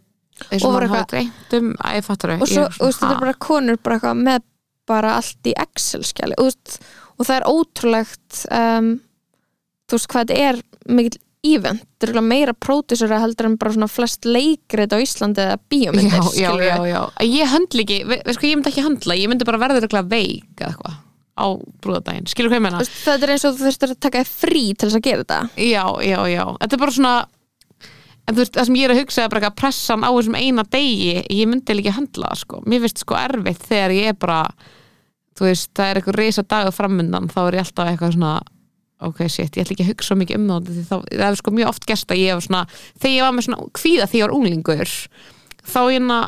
eins Og maður eitthvað- dreymt um að ég fattur og svo, þú veist, þetta er bara konur bara eitthvað með bara allt í Excel-skjali og, og það er ótrúlegt um, þú veist hvað þetta er mikill event, þetta er örugglega meira pródusera heldur en bara svona flest leikrið á Íslandi eða bíómyndir, já, já, já, já. ég höndla ekki, ve veist hvað ég myndi ekki höndla ég myndi bara verða eitthvað veik eða eitthvað á brúðadaginn, skilur hvað ég veist, þetta er eins og þú þurftir að taka frí til þess að gera þetta. Já, já, já, þetta er bara svona en þú veist, það sem ég er að hugsa er bara eitthvað pressan á þessum eina degi ég myndi líka höndla það, sko, mér finnst sko erfitt þegar ég er bara þú veist, það er eitthvað risa dagur framundan þá er ég alltaf eitthvað svona ok, shit, ég ætla ekki að hugsa mikið um það þá, það er sko mjög oft gerst að ég var svona þegar ég var með svona kvíða þegar ég var unglingur þá, hérna,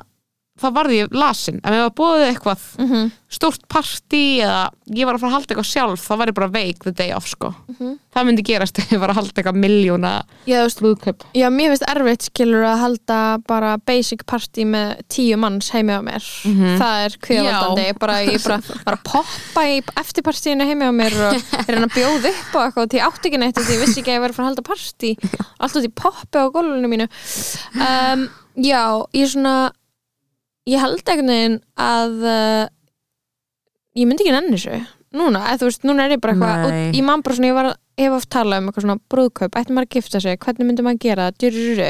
það varði ég lasin. Ef ég var búið eitthvað Mhm. stórt partí eða ég var að fara að halda eitthvað sjálf þá var ég bara veik the day off sko. Mhm. það myndi gerast ef ég var að halda eitthvað miljóna brúðkaup. Já, mér finnst erfitt skilur að halda bara basic party með tíu manns heimi á mér. Það er kvíðavaldandi bara, ég bara, bara poppa í eftirpartíinu heimi á mér og reyna að bjóða upp á eitthvað ég átti ekki neitt og því ég vissi ekki að ég var að fara að halda partí. Alltaf því poppi á gólfinu mínu. Um, Já, ég svona ég held einhvern veginn að uh, ég myndi ekki nenni þessu núna, eða þú veist, núna er ég bara eitthvað og ég man bara svona, ég var hef oft talað um eitthvað svona brúðkaup, ætti maður að gifta sig hvernig myndi maður gera það, djurururu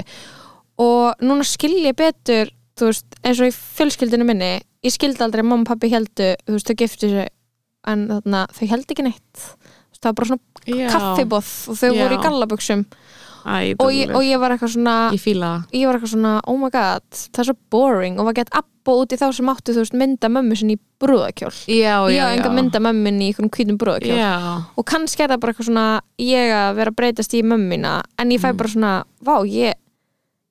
og núna skil ég betur þú veist, eins og í fjölskyldinu minni ég skildi aldrei að mamma og pappi heldu þú veist, þau giftu sig en þarna, þau held ekki neitt. Það var bara svona kaffibóð og þau Já. voru í gallabuxum Æ, og ég, og ég var eitthvað svona ég ég var eitthvað svona, oh my god, það er svo boring. Og var gett abbo út í þá sem áttu þú veist mynda mömmu sinni í brúðakjól já, já, ég á enga mynda mömmu minni í einhvern hvítum brúðakjól já, og kannski er það bara eitthvað svona ég að vera að breytast í mömmina en ég fæ bara svona, vá, ég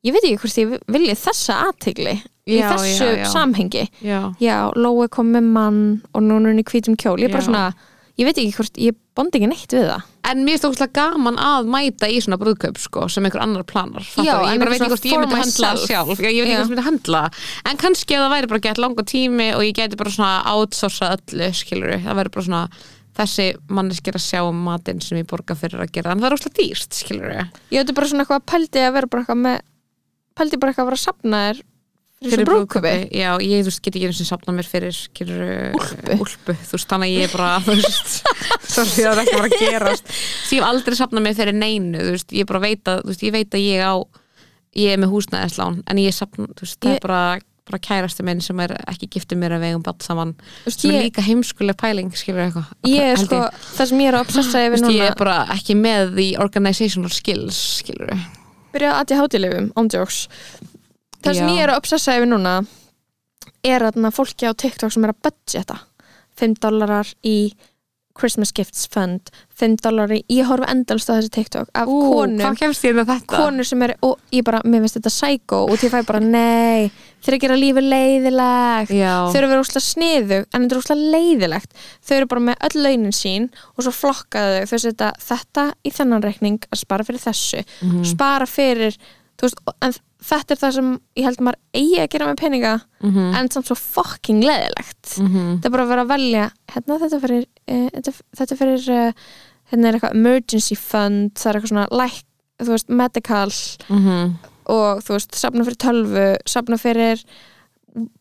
ég veit ekki hvort ég vilji þessa aðtegli í þessu samhengi. Já. Lói kom með mann og núna er hún í hvítum kjól. Ég er bara svona, ég veit ekki hvort ég bondi ekki neitt við það. En mér er stókslega gaman að mæta í svona brúðkaup sko, sem einhver annar planar. Já, ég bara veit ekki hvort ég myndi myself. sjálf. Já, ég veit ekki hvort ég myndi höndla. En kannski ef það væri bara gett langa tími og ég geti bara svona outsourca öllu skilur það væri bara svona þessi manneskir að sjá um matinn sem ég borga fyrir að gera. En það er óslega dýrst skilur ég veit bara svona eitthvað pældi að vera bara eitthvað með pældi bara eitthvað að vera að sapna þér fyrir brúðköpi já, ég þú veist, get ekki einu sem sapna mér fyrir Úlpu. þú veist, þannig að ég er bara þú veist, það er ekki bara að gerast. Þess, ég hef aldrei sapnað mér fyrir neinu þú veist, ég bara veit að, þú veist, ég veit að ég á ég er með húsnæðislán en ég sapna, þú veist, það er bara bara kærasti minn sem er ekki giftið mér að vegum batt saman, Þú veist, sem er ég, líka heimskuleg pæling skilur eitthvað. Ég er sko, það sem ég er að obsessa yfir veist, ég núna er bara ekki með the organizational skills skilur byrja að ég hátilifum, ándjóks það sem ég er að obsessa yfir núna er að fólki á TikTok sem er að budgeta 5 dólarar í Christmas Gifts Fund 5 dólarar í, ég horfi endalst á þessi TikTok af konum með þetta? konur sem er, og ég bara, mér finnst þetta psycho og ég fæ bara, nei þeir eru að gera lífið leiðilegt. Já, þau eru að vera úslega sniðu en þetta er úslega leiðilegt. Þau eru bara með öll launin sín og svo flokkaðu þau þau setja þetta í þennan reikning að spara fyrir þessu. Mhm. spara fyrir veist, en þetta er það sem ég held maður eigi að gera með peninga Mhm. en samt svo fucking leiðilegt Mhm. það er bara að vera að velja hérna þetta fyrir, uh, þetta, þetta fyrir uh, hérna er eitthvað emergency fund það er eitthvað svona like, veist, medical Mhm. og þú veist, safna fyrir tölvu safna fyrir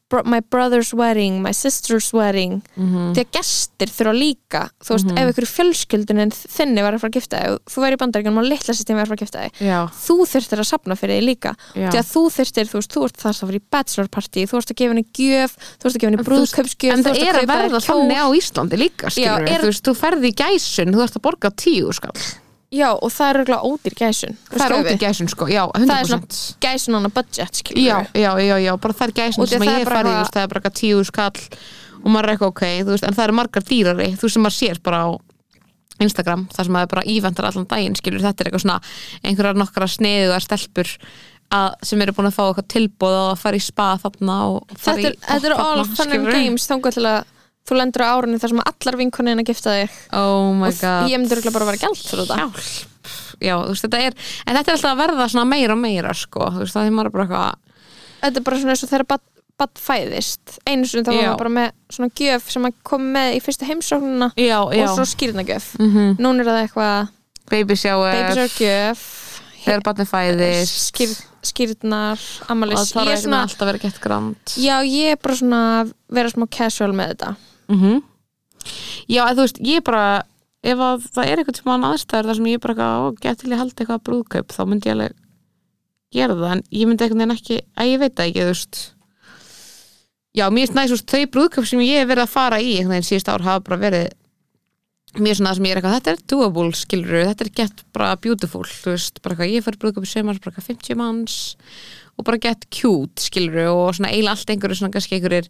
bro my brother's wedding, my sister's wedding. Mhm. því að gestir þurfa líka þú veist, ef ykkur fjölskylduninn þinni var að fara að gifta þig, þú væri í bandaríkjum og litla sýstin var að fara að gifta þig, þú þurftir að safna fyrir þig líka, já. því að þú þurftir þú veist, þú ert það að fara í bachelor party þú ert að gefa henni gjöf, þú ert að gefa henni brúðkaupsgjöf en það er að verða þannig á Íslandi líka skilur Já, er- þú veist, þú ferði í gæsun þú ert að borga tíu skall já, og það er auðvitað ódýr gæsun. Það er ótið gæsun sko, já, 100% það er svona gæsun on a budget skilur já, já, já, já, bara það er gæsun sem ég er veist, það er bara eitthvað tíu skall og maður er eitthvað ok, þú veist, en það eru margar dýrari þú sem maður sér bara á Instagram, það sem maður bara íventar allan daginn skilur, þetta er eitthvað svona einhverjar nokkra sniðu að stelpur að, sem eru búin að fá eitthvað tilbúð og að fara í spa þarna og fara í þetta er all fun and games að þú lendur á árunni þar sem allar vinkonina gifta þig. Oh og god. ég örugglega bara að vera gælt fyrir þetta. Já, þú veist, þetta er, en þetta er alltaf að verða meira og meira, sko, þú veist, það er bara eitthvað þetta er bara svona eins og þegar bad, bad fæðist. Einu sinni þá var bara með svona gjöf sem að kom með í fyrstu heimsóknuna já, já, og svo skýrnagjöf mm núna er það eitthvað baby shower, babysar gjöf. Þegar barnið fæðist. Skýr, skýrnar og amalis það þarf ég er svona alltaf að vera gett grand já ég er bara svona að vera smá casual með þetta mm já, en þú veist, ég bara ef að það er eitthvað tíma aðstæður þar sem ég bara eitthvað, ó, get til ég haldi eitthvað brúðkaup þá myndi ég alveg gera það en ég myndi einhvern veginn ekki, að ég veit ekki þú veist. Já, mér finnst næst, þú veist, þau brúðkaup sem ég hef verið að fara í einhvern veginn síðust ár hafa bara verið mér svona það sem ég er eitthvað, þetta er doable skilur, þetta er gett bara beautiful þú veist, bara eitthvað, ég fyrir brúðkaup í sömar bara eitthvað 50 manns og bara gett cute skilur og svona eiginlega allt einhverju svona kannski einhverjir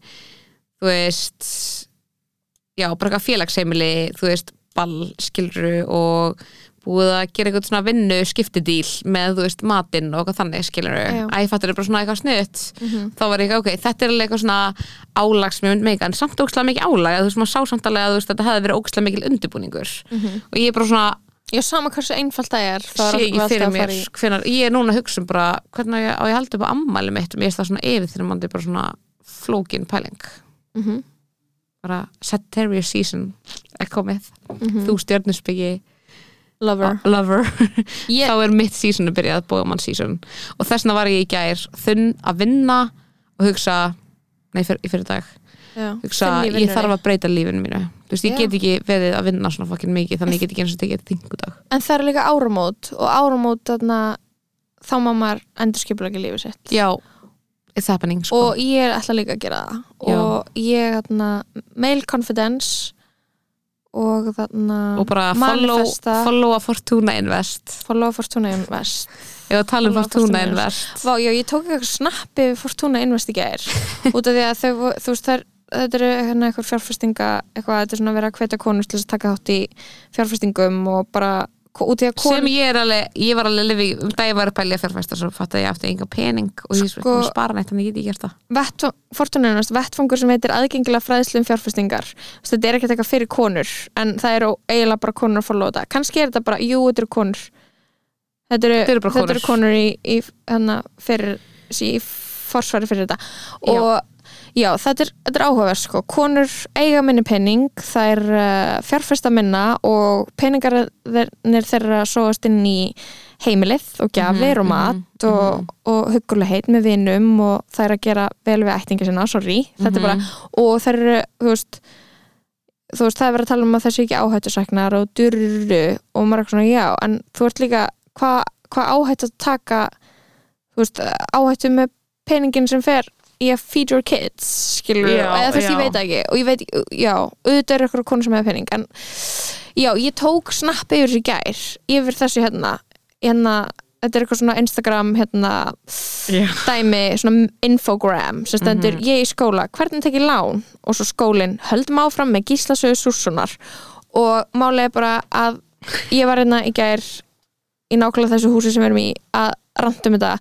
þú veist já, bara félagsheimili þú veist, ball skilur og búið að gera eitthvað svona vinnu skiptidíl með, þú veist, matinn og eitthvað þannig, skilur Já. Mhm. að ég fattur bara svona eitthvað snutt þá var ég, ok, þetta er alveg eitthvað svona álag sem ég mynd meika, en samt ókslega mikið álag þú veist, maður sá samt alveg að veist, þetta hefði verið ókslega mikil undirbúningur Mhm. og ég er bara svona, Já, sama hversu einfalt það er sé ekki fyrir mér hvenar, ég er núna að hugsa um bara hvernig á ég, ég haldi upp á ammæli mitt og mér er það svona yfir þegar mann er bara svona flókin pæling Mhm. Bara Sagittarius season er komið, Mhm. þú stjörnusbyggi Lover. lover. Ég- þá er mitt season að byrjað, bóðamann season. Og þess vegna var ég í gær þunn að vinna og hugsa nei, fyr, í fyrir dag Já. hugsa, ég þarf að breyta lífinu mínu. Þú veist, ég Já. get ekki verið að vinna svona fokkin mikið þannig ég get ekki eins og tekið þingudag. En það er líka áramót og áramót þarna, þá má maður endur skipulega lífið sitt. Já, it's happening sko. og ég er alltaf líka að gera það. Já. og ég þarna, mail confidence og þarna og bara follow, manifesta. follow a Fortuna Invest. Follow Fortuna Invest. Að tala um Follow Fortuna Fortuna Invest. Vá, já, ég tók eitthvað snappi við Fortuna Invest í gær. Út af því að þau, þú veist, þær þetta eru hérna eitthvað fjárfestinga eitthvað, þetta er svona að vera að hvetja konur til þess að taka þátt í fjárfestingum og bara sem konur ég er alveg, ég var alveg lifi, um dag ég var að pælja fjárfæsta svo fatt að ég átti enga pening og ég Sko- spara neitt þannig ég get ekki gert það. Invest, vettfangur sem heitir aðgengilega fræðslu um veist, þetta er ekkert eitthvað fyrir konur en það eru eiginlega bara konur að þetta. Kannski er þetta bara, jú, þetta eru konur. Þetta eru, Þetta eru bara þetta eru konur. í, í hana, fyrir í forsvari fyrir þetta. Og já, þetta er, þetta er áhugaverð sko. konur eiga minni pening það er uh, fjárfesta minna og peningar þeir, þeirra sóast inn í heimilið og gjafir Mhm, og mat og, og huggulegheit með vinum og það er að gera vel við ættinga sinna, sorry þetta er Mhm. bara, og þeir eru þú veist, þú veist, það er verið að tala um að það sé ekki áhættusæknar og durru og eitthvað svona, já, en þú ert líka hvað hva áhættu að taka þú veist, áhættu með peningin sem fer í að feed your kids skilur, Já, eða þú veist, já. ég veit ekki og ég veit, já, auðvitað er eitthvað konur sem hefur pening, en já, ég tók snapp yfir þessu gær yfir þessu hérna, hérna þetta er eitthvað svona Instagram hérna, Já. dæmi, svona infogram sem stendur, Mhm. ég í skóla hvernig tek ég lán? Og svo skólinn höldum áfram með gíslasögu súrsunar og málega bara að ég var hérna í gær í nákvæmlega þessu húsi sem við erum í að randum þetta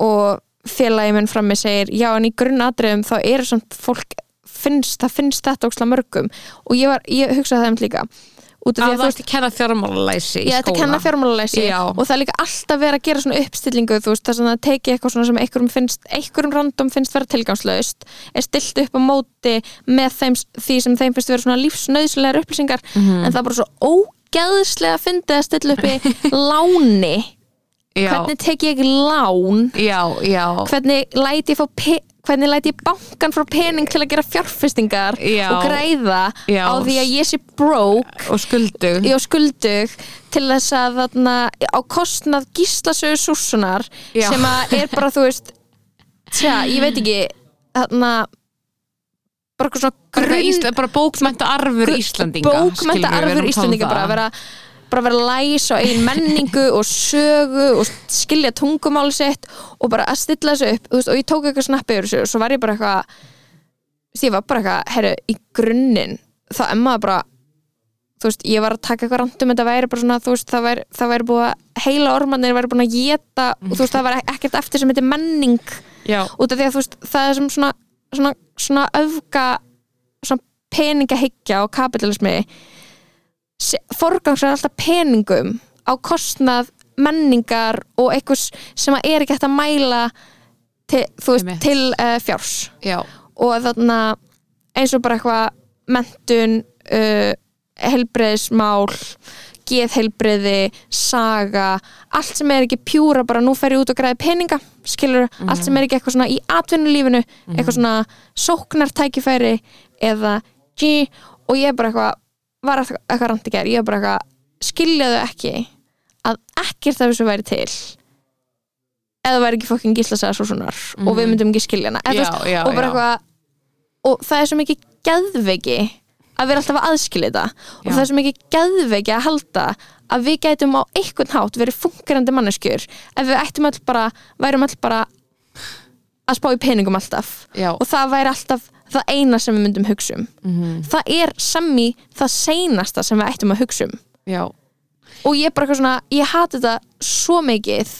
og félagi minn frammi segir já en í grunnatriðum þá eru samt fólk finnst, það finnst þetta óksla mörgum. Og ég, var, ég hugsaði það um líka. Að að það veist ekki kenna fjármálalæsi í Ég ætti að kenna fjármálalæsi. Já. og það er líka alltaf verið að gera svona uppstillingu veist, það er að teki eitthvað svona sem einhverjum finnst einhverjum random finnst vera tilgangslaust er stilt upp á móti með þeim, því sem þeim finnst vera svona lífsnauðslegar upplýsingar Mhm. en það er bara svo ógeðslega fyndið að stilla upp í láni já, hvernig tek ég lán? Já, já, hvernig læti ég fá hvernig læti ég bankan frá pening til að gera fjárfestingar Já. og greiða Já. á því að ég sé broke? Og skuldu ég á skuldug til þess að þarna á kostnað gíslasögu súrsunar Já. sem að er bara þú veist tja, ég veit ekki þarna bara eitthvað svona grunn Ísla, bara bókmænta arfur Íslandinga við arfur Íslandinga bara að vera bara vera læs á eigin menningu og sögu og skilja tungumáli sitt og bara að stilla þessu upp. Veist, og ég tók eitthvað snappi yfir þessu og svo var ég bara eitthvað ég var bara eitthvað, herru, í grunninn þá maður bara þú veist, ég var að taka eitthvað randum þetta væri bara svona, þú veist, það væri, það væri búið að heila ormanir væri búin að geta og þú veist, það var ekkert eftir sem heitir menning já, út af því að þú veist, það er sem svona svona, svona öfga svona peningahyggja og kapitalismi forgangsar alltaf peningum á kostnað menningar og eitthvað sem að er ekki hægt að mæla til, veist, til uh, fjárs já, og þarna eins og bara eitthvað mentun uh, helbreiðismál geðhelbreiði, saga allt sem er ekki pjúra bara nú fer ég út og græði peninga skilur, allt sem er ekki eitthvað svona í atvinnulífinu eitthvað svona sóknartækifæri eða gí, og ég er bara eitthvað var eitthvað, randi ger, ég er bara eitthvað skiljaðu ekki að ekkert af þessu væri til eða væri ekki fokkin gíslasaga svo svonar og við myndum ekki skilja hana. Já, veist, já, og bara eitthvað og það er svo mikið geðveiki að vera alltaf að aðskilja þetta. Og það er svo mikið geðveiki að halda að við gætum á einhvern hátt verið fungerandi manneskjur ef við ættum öll bara værum öll bara að spá í peningum alltaf. Já, og það væri alltaf það eina sem við myndum hugsa um. Mhm. það er semmi það seinasta sem við ættum að hugsa um. Já. Og ég bara eitthvað svona, ég hati þetta svo mikið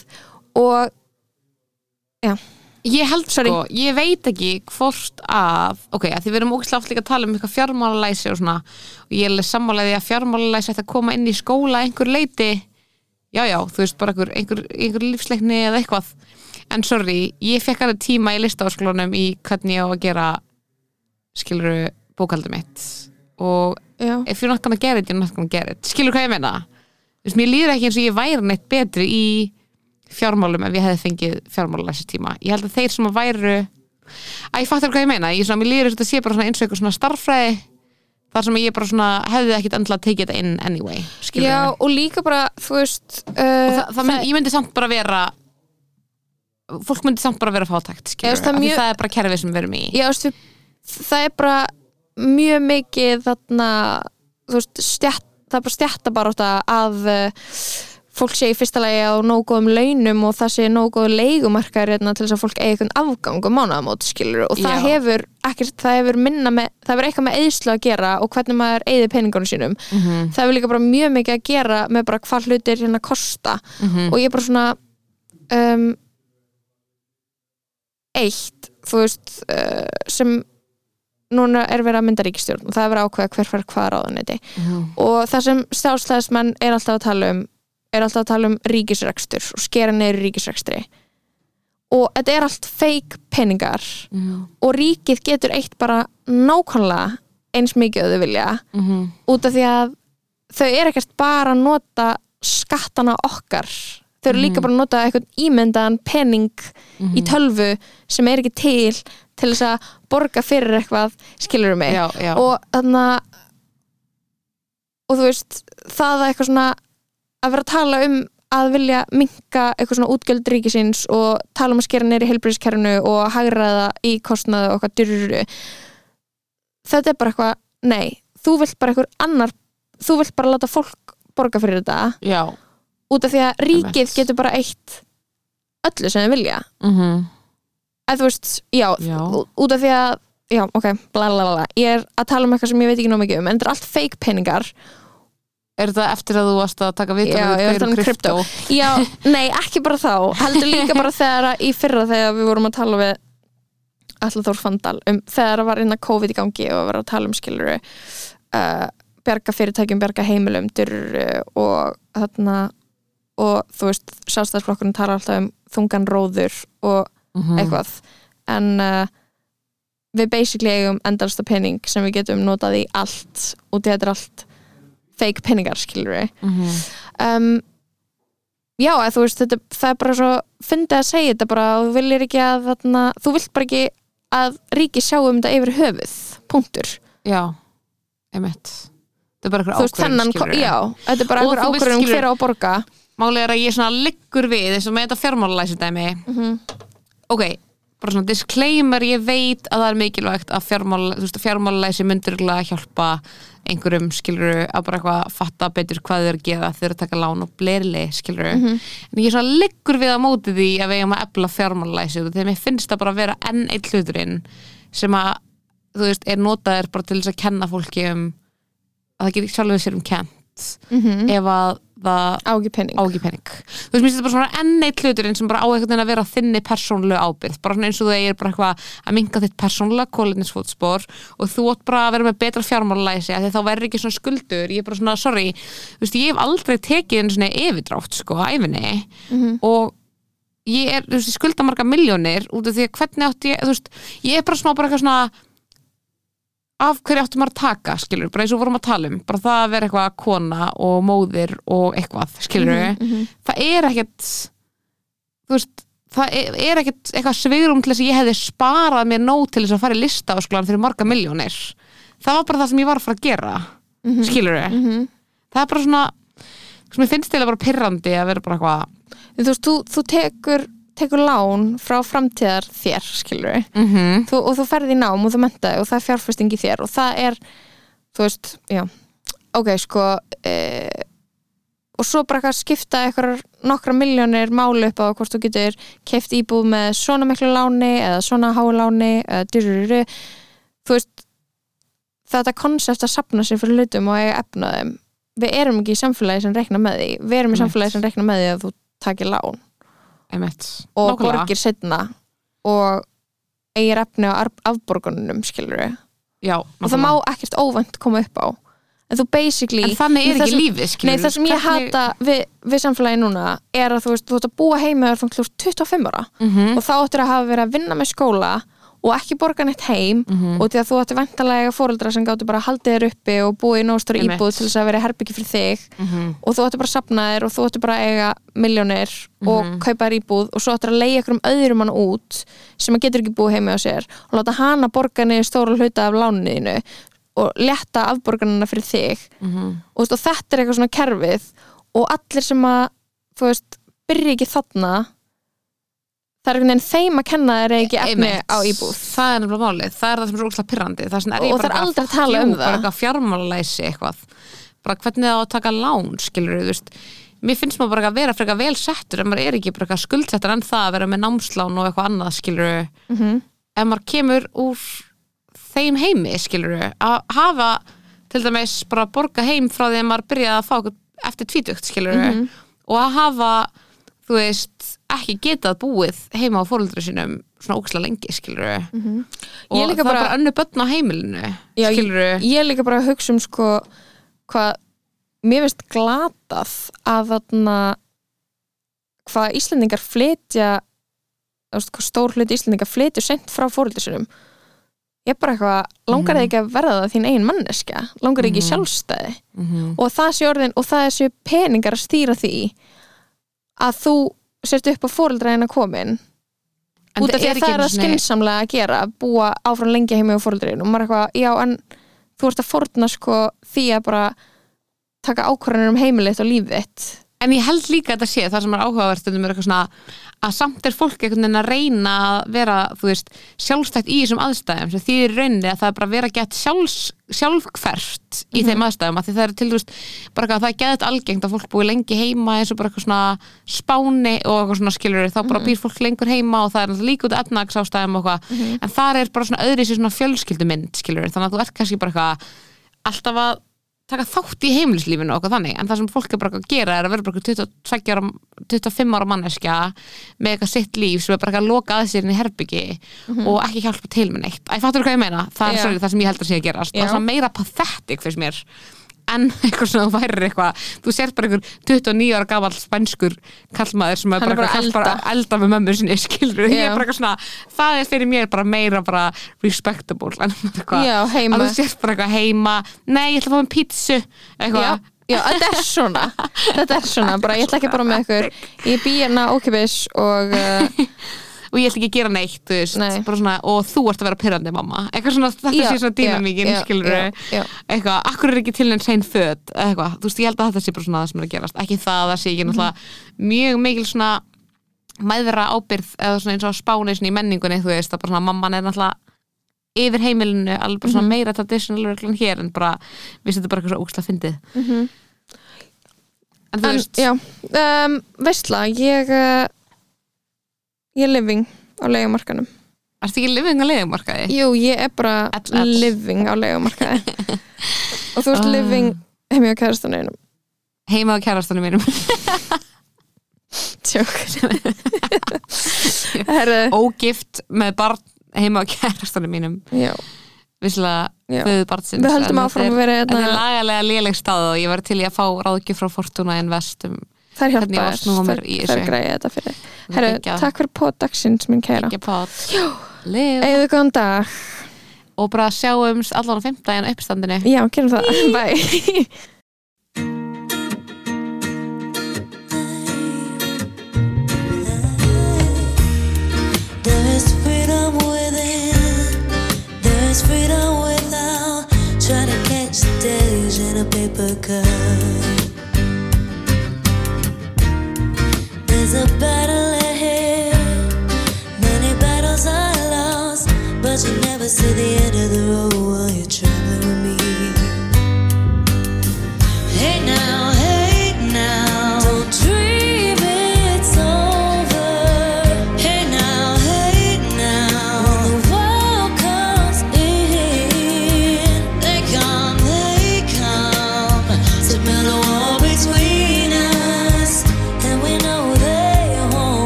og Ég held Sorry. sko, ég veit ekki hvort að, ok, að því við erum ógæslega oft líka að tala um eitthvað fjármálalæsi og svona og ég er alveg sammálaði að fjármálalæsi ætti að koma inn í skóla einhver leiti já, já, þú veist, bara einhver, einhver, einhver lífsleikni eða eitthvað. En sorry, ég fekk alveg tíma í listafaskólunum í hvernig ég á að gera skiluru bókaldum mitt? Og já, if you're not gonna get it, you're not gonna get it. Skilur hvað ég meina? Veist, mér líður ekki eins og ég væri neitt betri í fjármálum ef ég hefði fengið fjármálalæsi tíma. Ég held að þeir sem að væru að ég fattar hvað ég meina, ég svona, mér líður þetta sé bara svona eins og eitthvað svona starffræði þar sem ég bara svona hefði ekkit endla að tekið þetta inn anyway, skilur já og líka bara, þú veist uh, og það, mynd, ég myndi samt bara vera fólk myndi samt bara vera fátækt skilur, það mjög- það er bara kerfið sem við erum í. Já, þú veist, við- það er bara mjög mikið þarna þú veist, stjætt, það er bara stjætta bara að uh, fólk sé í fyrsta lagi á nógu góðum launum og það sé nógu góðu leigumarkar hérna, til þess að fólk eigi eitthvað afgang og mánaðamót skilur og það Já. hefur ekkert, það hefur minna með, það hefur eitthvað með eðslu að gera og hvernig maður eigði peningunum sínum. Mhm, það hefur líka bara mjög mikið að gera með bara hvað hlutir hérna kosta. Mhm, og ég er bara svona um, eitt þú veist uh, sem núna er verið að mynda ríkistjórn og það er verið að ákveða hver fær hvað ráðuneti mhm. og það sem stjálfslæðismenn er alltaf að tala um er alltaf að tala um ríkisrekstur og skera neyri ríkisrekstri. Og þetta er allt feik peningar Mhm, og ríkið getur eitt bara nákvæmlega eins mikið að þau vilja mhm, út af því að þau er ekkert bara að nota skattana okkar þau eru líka bara að nota eitthvað ímyndaðan pening mhm. í tölvu sem er ekki til til þess að borga fyrir eitthvað skilur mig já, já. og þannig að og þú veist það að eitthvað svona að vera að tala um að vilja minka eitthvað svona útgjöld ríkisins og tala um að skera neyri heilbríðiskerfinu og hagraða í kostnaðu og eitthvað dyruru þetta er bara eitthvað, nei þú vilt bara eitthvað annar þú vilt bara láta fólk borga fyrir þetta já. Út af því að ríkið getur bara eitt öllu sem þið vilja. Mhm, að þú veist, já, Já. út af því að já, ok, bla bla bla ég er að tala um eitthvað sem ég veit ekki nóg mikið um en þetta er allt fake peningar. Er þetta eftir að þú varst að taka viðtal Já, við ég var að Gaurin tala um krypto? já, nei, ekki bara þá heldur líka bara þegar í fyrra þegar við vorum að tala við Alla Þór Fandal um þegar það var innan COVID í gangi og var að tala um skiluru uh, bjarga fyrirtækjum, bjarga heimilum dyrru og þarna og þú veist, sjálfstæðsflokkurinn tala alltaf um þungan róður og Mhm. eitthvað. En uh, við basically eigum endalsta pening sem við getum notað í allt og þetta er allt fake peningar skilur við Mhm. um, já, eða þú veist þetta, það er bara svo, fyndið að segja þetta bara og þú viljir ekki að þarna, þú vilt bara ekki að ríki sjá um þetta yfir höfuð, punktur. Já, emitt Það er bara eitthvað veist þennan, ákvörðin, já, þetta er bara Og einhver þú veist, ákvörðum skilurðu- hver á borga Málið er að ég svona liggur við eins og með þetta fjármálalæsi dæmi Mhm. Ok, bara svona disclaimer ég veit að það er mikilvægt að fjármálalæsi örugglega hjálpa einhverjum skiluru að bara eitthvað fatta betur hvað þau eru að gera þeir eru að taka lán og blerli skiluru Mhm. en ég svona liggur við að móti því að við eigum að efla fjármálalæsi þegar mér finnst það bara að vera enn eitt hluturinn sem að þú veist, er notaðir bara til þess að kenna fólki um að það getur sjálfur sér um kent mm ef að það á ekki pening. Á ekki pening. Þú veist, mér finnst þetta bara svona enn eitt hluturinn sem bara á einhvern veginn að vera þinni persónulegu ábyrgð. Bara svona eins og þú eigir bara eitthvað að minga þitt persónulega kólinisfótspor og þú átt bara að vera með betra fjármálalæsi af því þá verður ekki svona skuldur. Ég er bara svona, sorry, þú veist, ég hef aldrei tekið einu svona yfirdrátt, sko, æfinni Mhm. og ég er, þú veist, skulda marga miljónir út af því að hvernig átti ég, þú veist ég er bara smá bara eitthvað svona af hverju áttum maður að taka, skilur bara eins og vorum að tala um, bara það að vera eitthvað kona og móðir og eitthvað skilur Mhm, það er ekkert þú veist það er, er ekkert eitthvað svigrum til þess að ég hefði sparað mér nóg til þess að fara í lista ásklan fyrir marga miljónir það var bara það sem ég var að fara að gera Mhm. skilur Mhm. það er bara svona sem ég finnst að bara pirrandi að vera bara eitthvað þú veist, þú, þú tekur tekur lán frá framtíðar þér skilur við mm -hmm. þú, og þú ferði í nám og þú mentaði og það er fjárfesting í þér og það er, þú veist, já. Ok, sko e, og svo bara eitthvað skipta eitthvað nokkra miljónir máli upp á hvort þú getur keft íbúð með svona miklu láni eða svona hái láni þú veist þetta konsept að sapna sér fyrir hlutum og eiga efna þeim við erum ekki í samfélagi sem rekna með því. Við erum í samfélagi sem rekna með því að þú takir lán einmitt. Og Nákvæmlega. borgir setna og eigir efni á afborgunum skilur við og það má ekkert óvænt koma upp á. En þú basically En þannig er ekki lífið, skilur Nei, það sem ég hata við, við samfélagi núna er að þú veist, þú ert að búa heima þegar þú ert 25 ára. Mhm. og þá áttir að hafa verið að vinna með skóla og ekki borga neitt heim Mhm. og því að þú ætti vantarlega fóreldra sem gáttu bara að haldið þér uppi og búið í Einmitt. íbúð til þess að vera herbyggi fyrir þig Mhm. og þú ætti bara að sapna þér og þú ætti bara að eiga miljónir og Mhm. kaupa þér íbúð og svo ætti að leiða ykkur um öðrum hann út sem að getur ekki búið heima á sér og láta hana borga niður stóra hluta af lániðinu og letta afborganina fyrir þig Mhm. og, veist, og þetta er eitthvað svona kerfið og allir sem að þú veist, byrja ekki þarna það er einhvern veginn þeim að kenna þeir ekki efni Einmitt. á íbúð það er nefnilega málið, það er það sem er úrslega pyrrandi það er ég Og bara það er eitthvað, aldrei að tala um það. bara eitthvað fjármálalæsi eitthvað bara hvernig það á að taka lán skilur þú veist mér finnst maður bara að vera frekar vel settur en maður er ekki bara eitthvað skuldsettur en það að vera með námslán og eitthvað annað skilur mm -hmm. ef maður kemur úr þeim heimi skilur að hafa til dæmis bara að borga heim frá því að maður byrjaði að fá okkur eftir tvítugt skilur Mhm. og að hafa þú veist, ekki getað búið heima á fóreldri sínum svona óksla lengi skilur Mhm. og Ég líka það er bara- bara önnu börn á heimilinu Já, skilur ég er líka bara að hugsa um sko hvað mér finnst glatað að þarna hvað þú veist, hvað stór hluti Íslendingar flytja sent frá fóröldur sinum ég er bara eitthvað, langar þig ekki að verða það þín eigin manneskja, langar þig ekki í sjálfstæði? Mm -hmm. og það sé orðin og það sé peningar að stýra því að þú sért upp á fóreldræðina komin. Út af því að það er að skynnsamlega að gera að búa áfram lengi heimi á fóreldræðinu og maður er eitthvað, já en þú ert að fórna sko því að bara taka ákvarðanir um heimilið og lífið þitt En ég held líka að þetta sé, það sem er áhugavert stundum er eitthvað svona að samt er fólk einhvern veginn að reyna að vera, veist, sjálfstætt í þessum aðstæðum því er rauninni að það er bara að vera gett sjálfs, sjálfkvert í þeim aðstæðum að það er til, veist, bara að það er gett algengt að fólk búi lengi heima eins og bara eitthvað svona spáni og eitthvað svona skilur þá bara býr fólk lengur heima og það er líka út efnagsástæðum og eitthvað, en þar er bara svona öðri svona fjölskyldumynd skilur þannig að þú ert kannski bara eitthvað alltaf að taka þátt í heimilislífinu og eitthvað þannig en það sem fólk er bara að gera er að vera bara eitthvað 22 ára, 25 ára manneskja með eitthvað sitt líf sem er bara að loka að sér inn í herbyggi og ekki hjálpa til með neitt Æ, fattur hvað ég meina? Það er Já. sorry, það sem ég held að sé að gera það Já. er meira pathetic fyrst mér en eitthvað svona þú værir eitthvað. Þú sért bara einhver 29 ára gamall spænskur kallmaður sem er bara, bara hjálpar að elda. með mömmu sinni skilur, ég er bara eitthvað svona það er fyrir mér bara meira bara respectable en eitthvað. Já, heima. að þú sért bara eitthvað heima nei, ég ætla að fá með pítsu. Eitthvað, já, þetta er svona. Þetta er svona, bara ég ætla ekki bara með ykkur. Ég bý hérna ókipis og uh, og ég ætla ekki að gera neitt þú veist, Nei. bara svona, og þú ert að vera pyrrandi mamma eitthvað svona, þetta Já, sé svona dýnamíkin já, já, skilur já. eitthvað, akkur er ekki til en sein föt eitthvað, þú veist, ég held að þetta sé bara svona það sem er að gerast ekki það að það sé ekki Mhm. náttúrulega mjög mikil svona mæðra ábyrð eða svona eins og spáni svona í menningunni þú veist, að bara svona mamman er náttúrulega yfir heimilinu, alveg bara Mhm. svona meira traditional reglan hér en bara, við setjum bara eitthvað svo úksla fyndið en þú en, veist, já, um, veistla ég uh, er living á leigumarkanum ertu ekki living að leiðumarkaði? jú, ég er bara Ell, ell. living á leigumarkaði. Og þú ert Ah. living heimi á kærastanum heima á kærastanum mínum. Tjók. Ógift með barn heima á kærastanum mínum. Já, visslega föðu barnsins Við höldum áfram þetta að vera er, hérna- þetta er lagalega léleg stað og ég var til í að fá ráðgjöf frá Fortuna Invest um þær Hvernig ég var hjálpa snúa mér þær, í þær þessu. græði þetta fyrir. Herru, takk fyrir poddagsins minn kæra. Eigðu góðan dag. Og bara sjáumst allan á fimmtæðin uppstandinu. Já, gerum það, bye. There is freedom within. There is freedom without. Trying to catch the days in a paper cup. There's battle ahead. Many battles are lost, but you never see the end of the road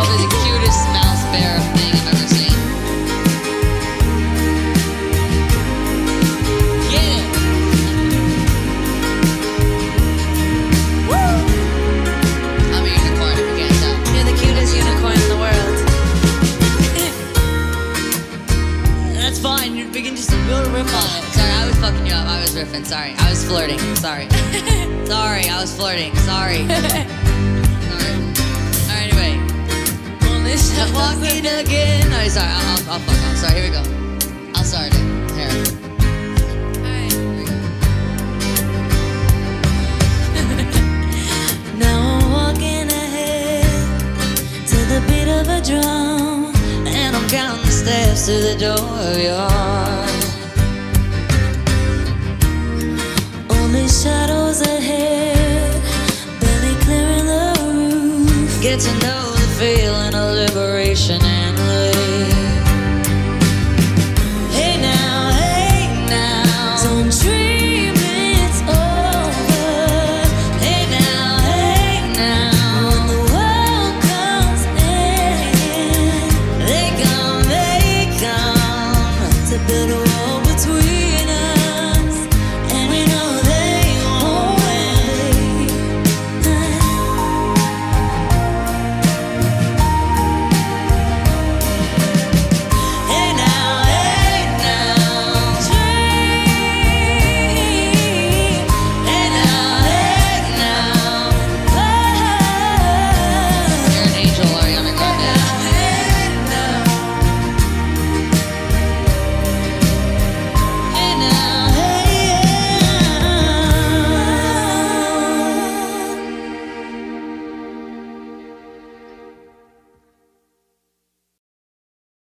all the cutest mouse bear thing.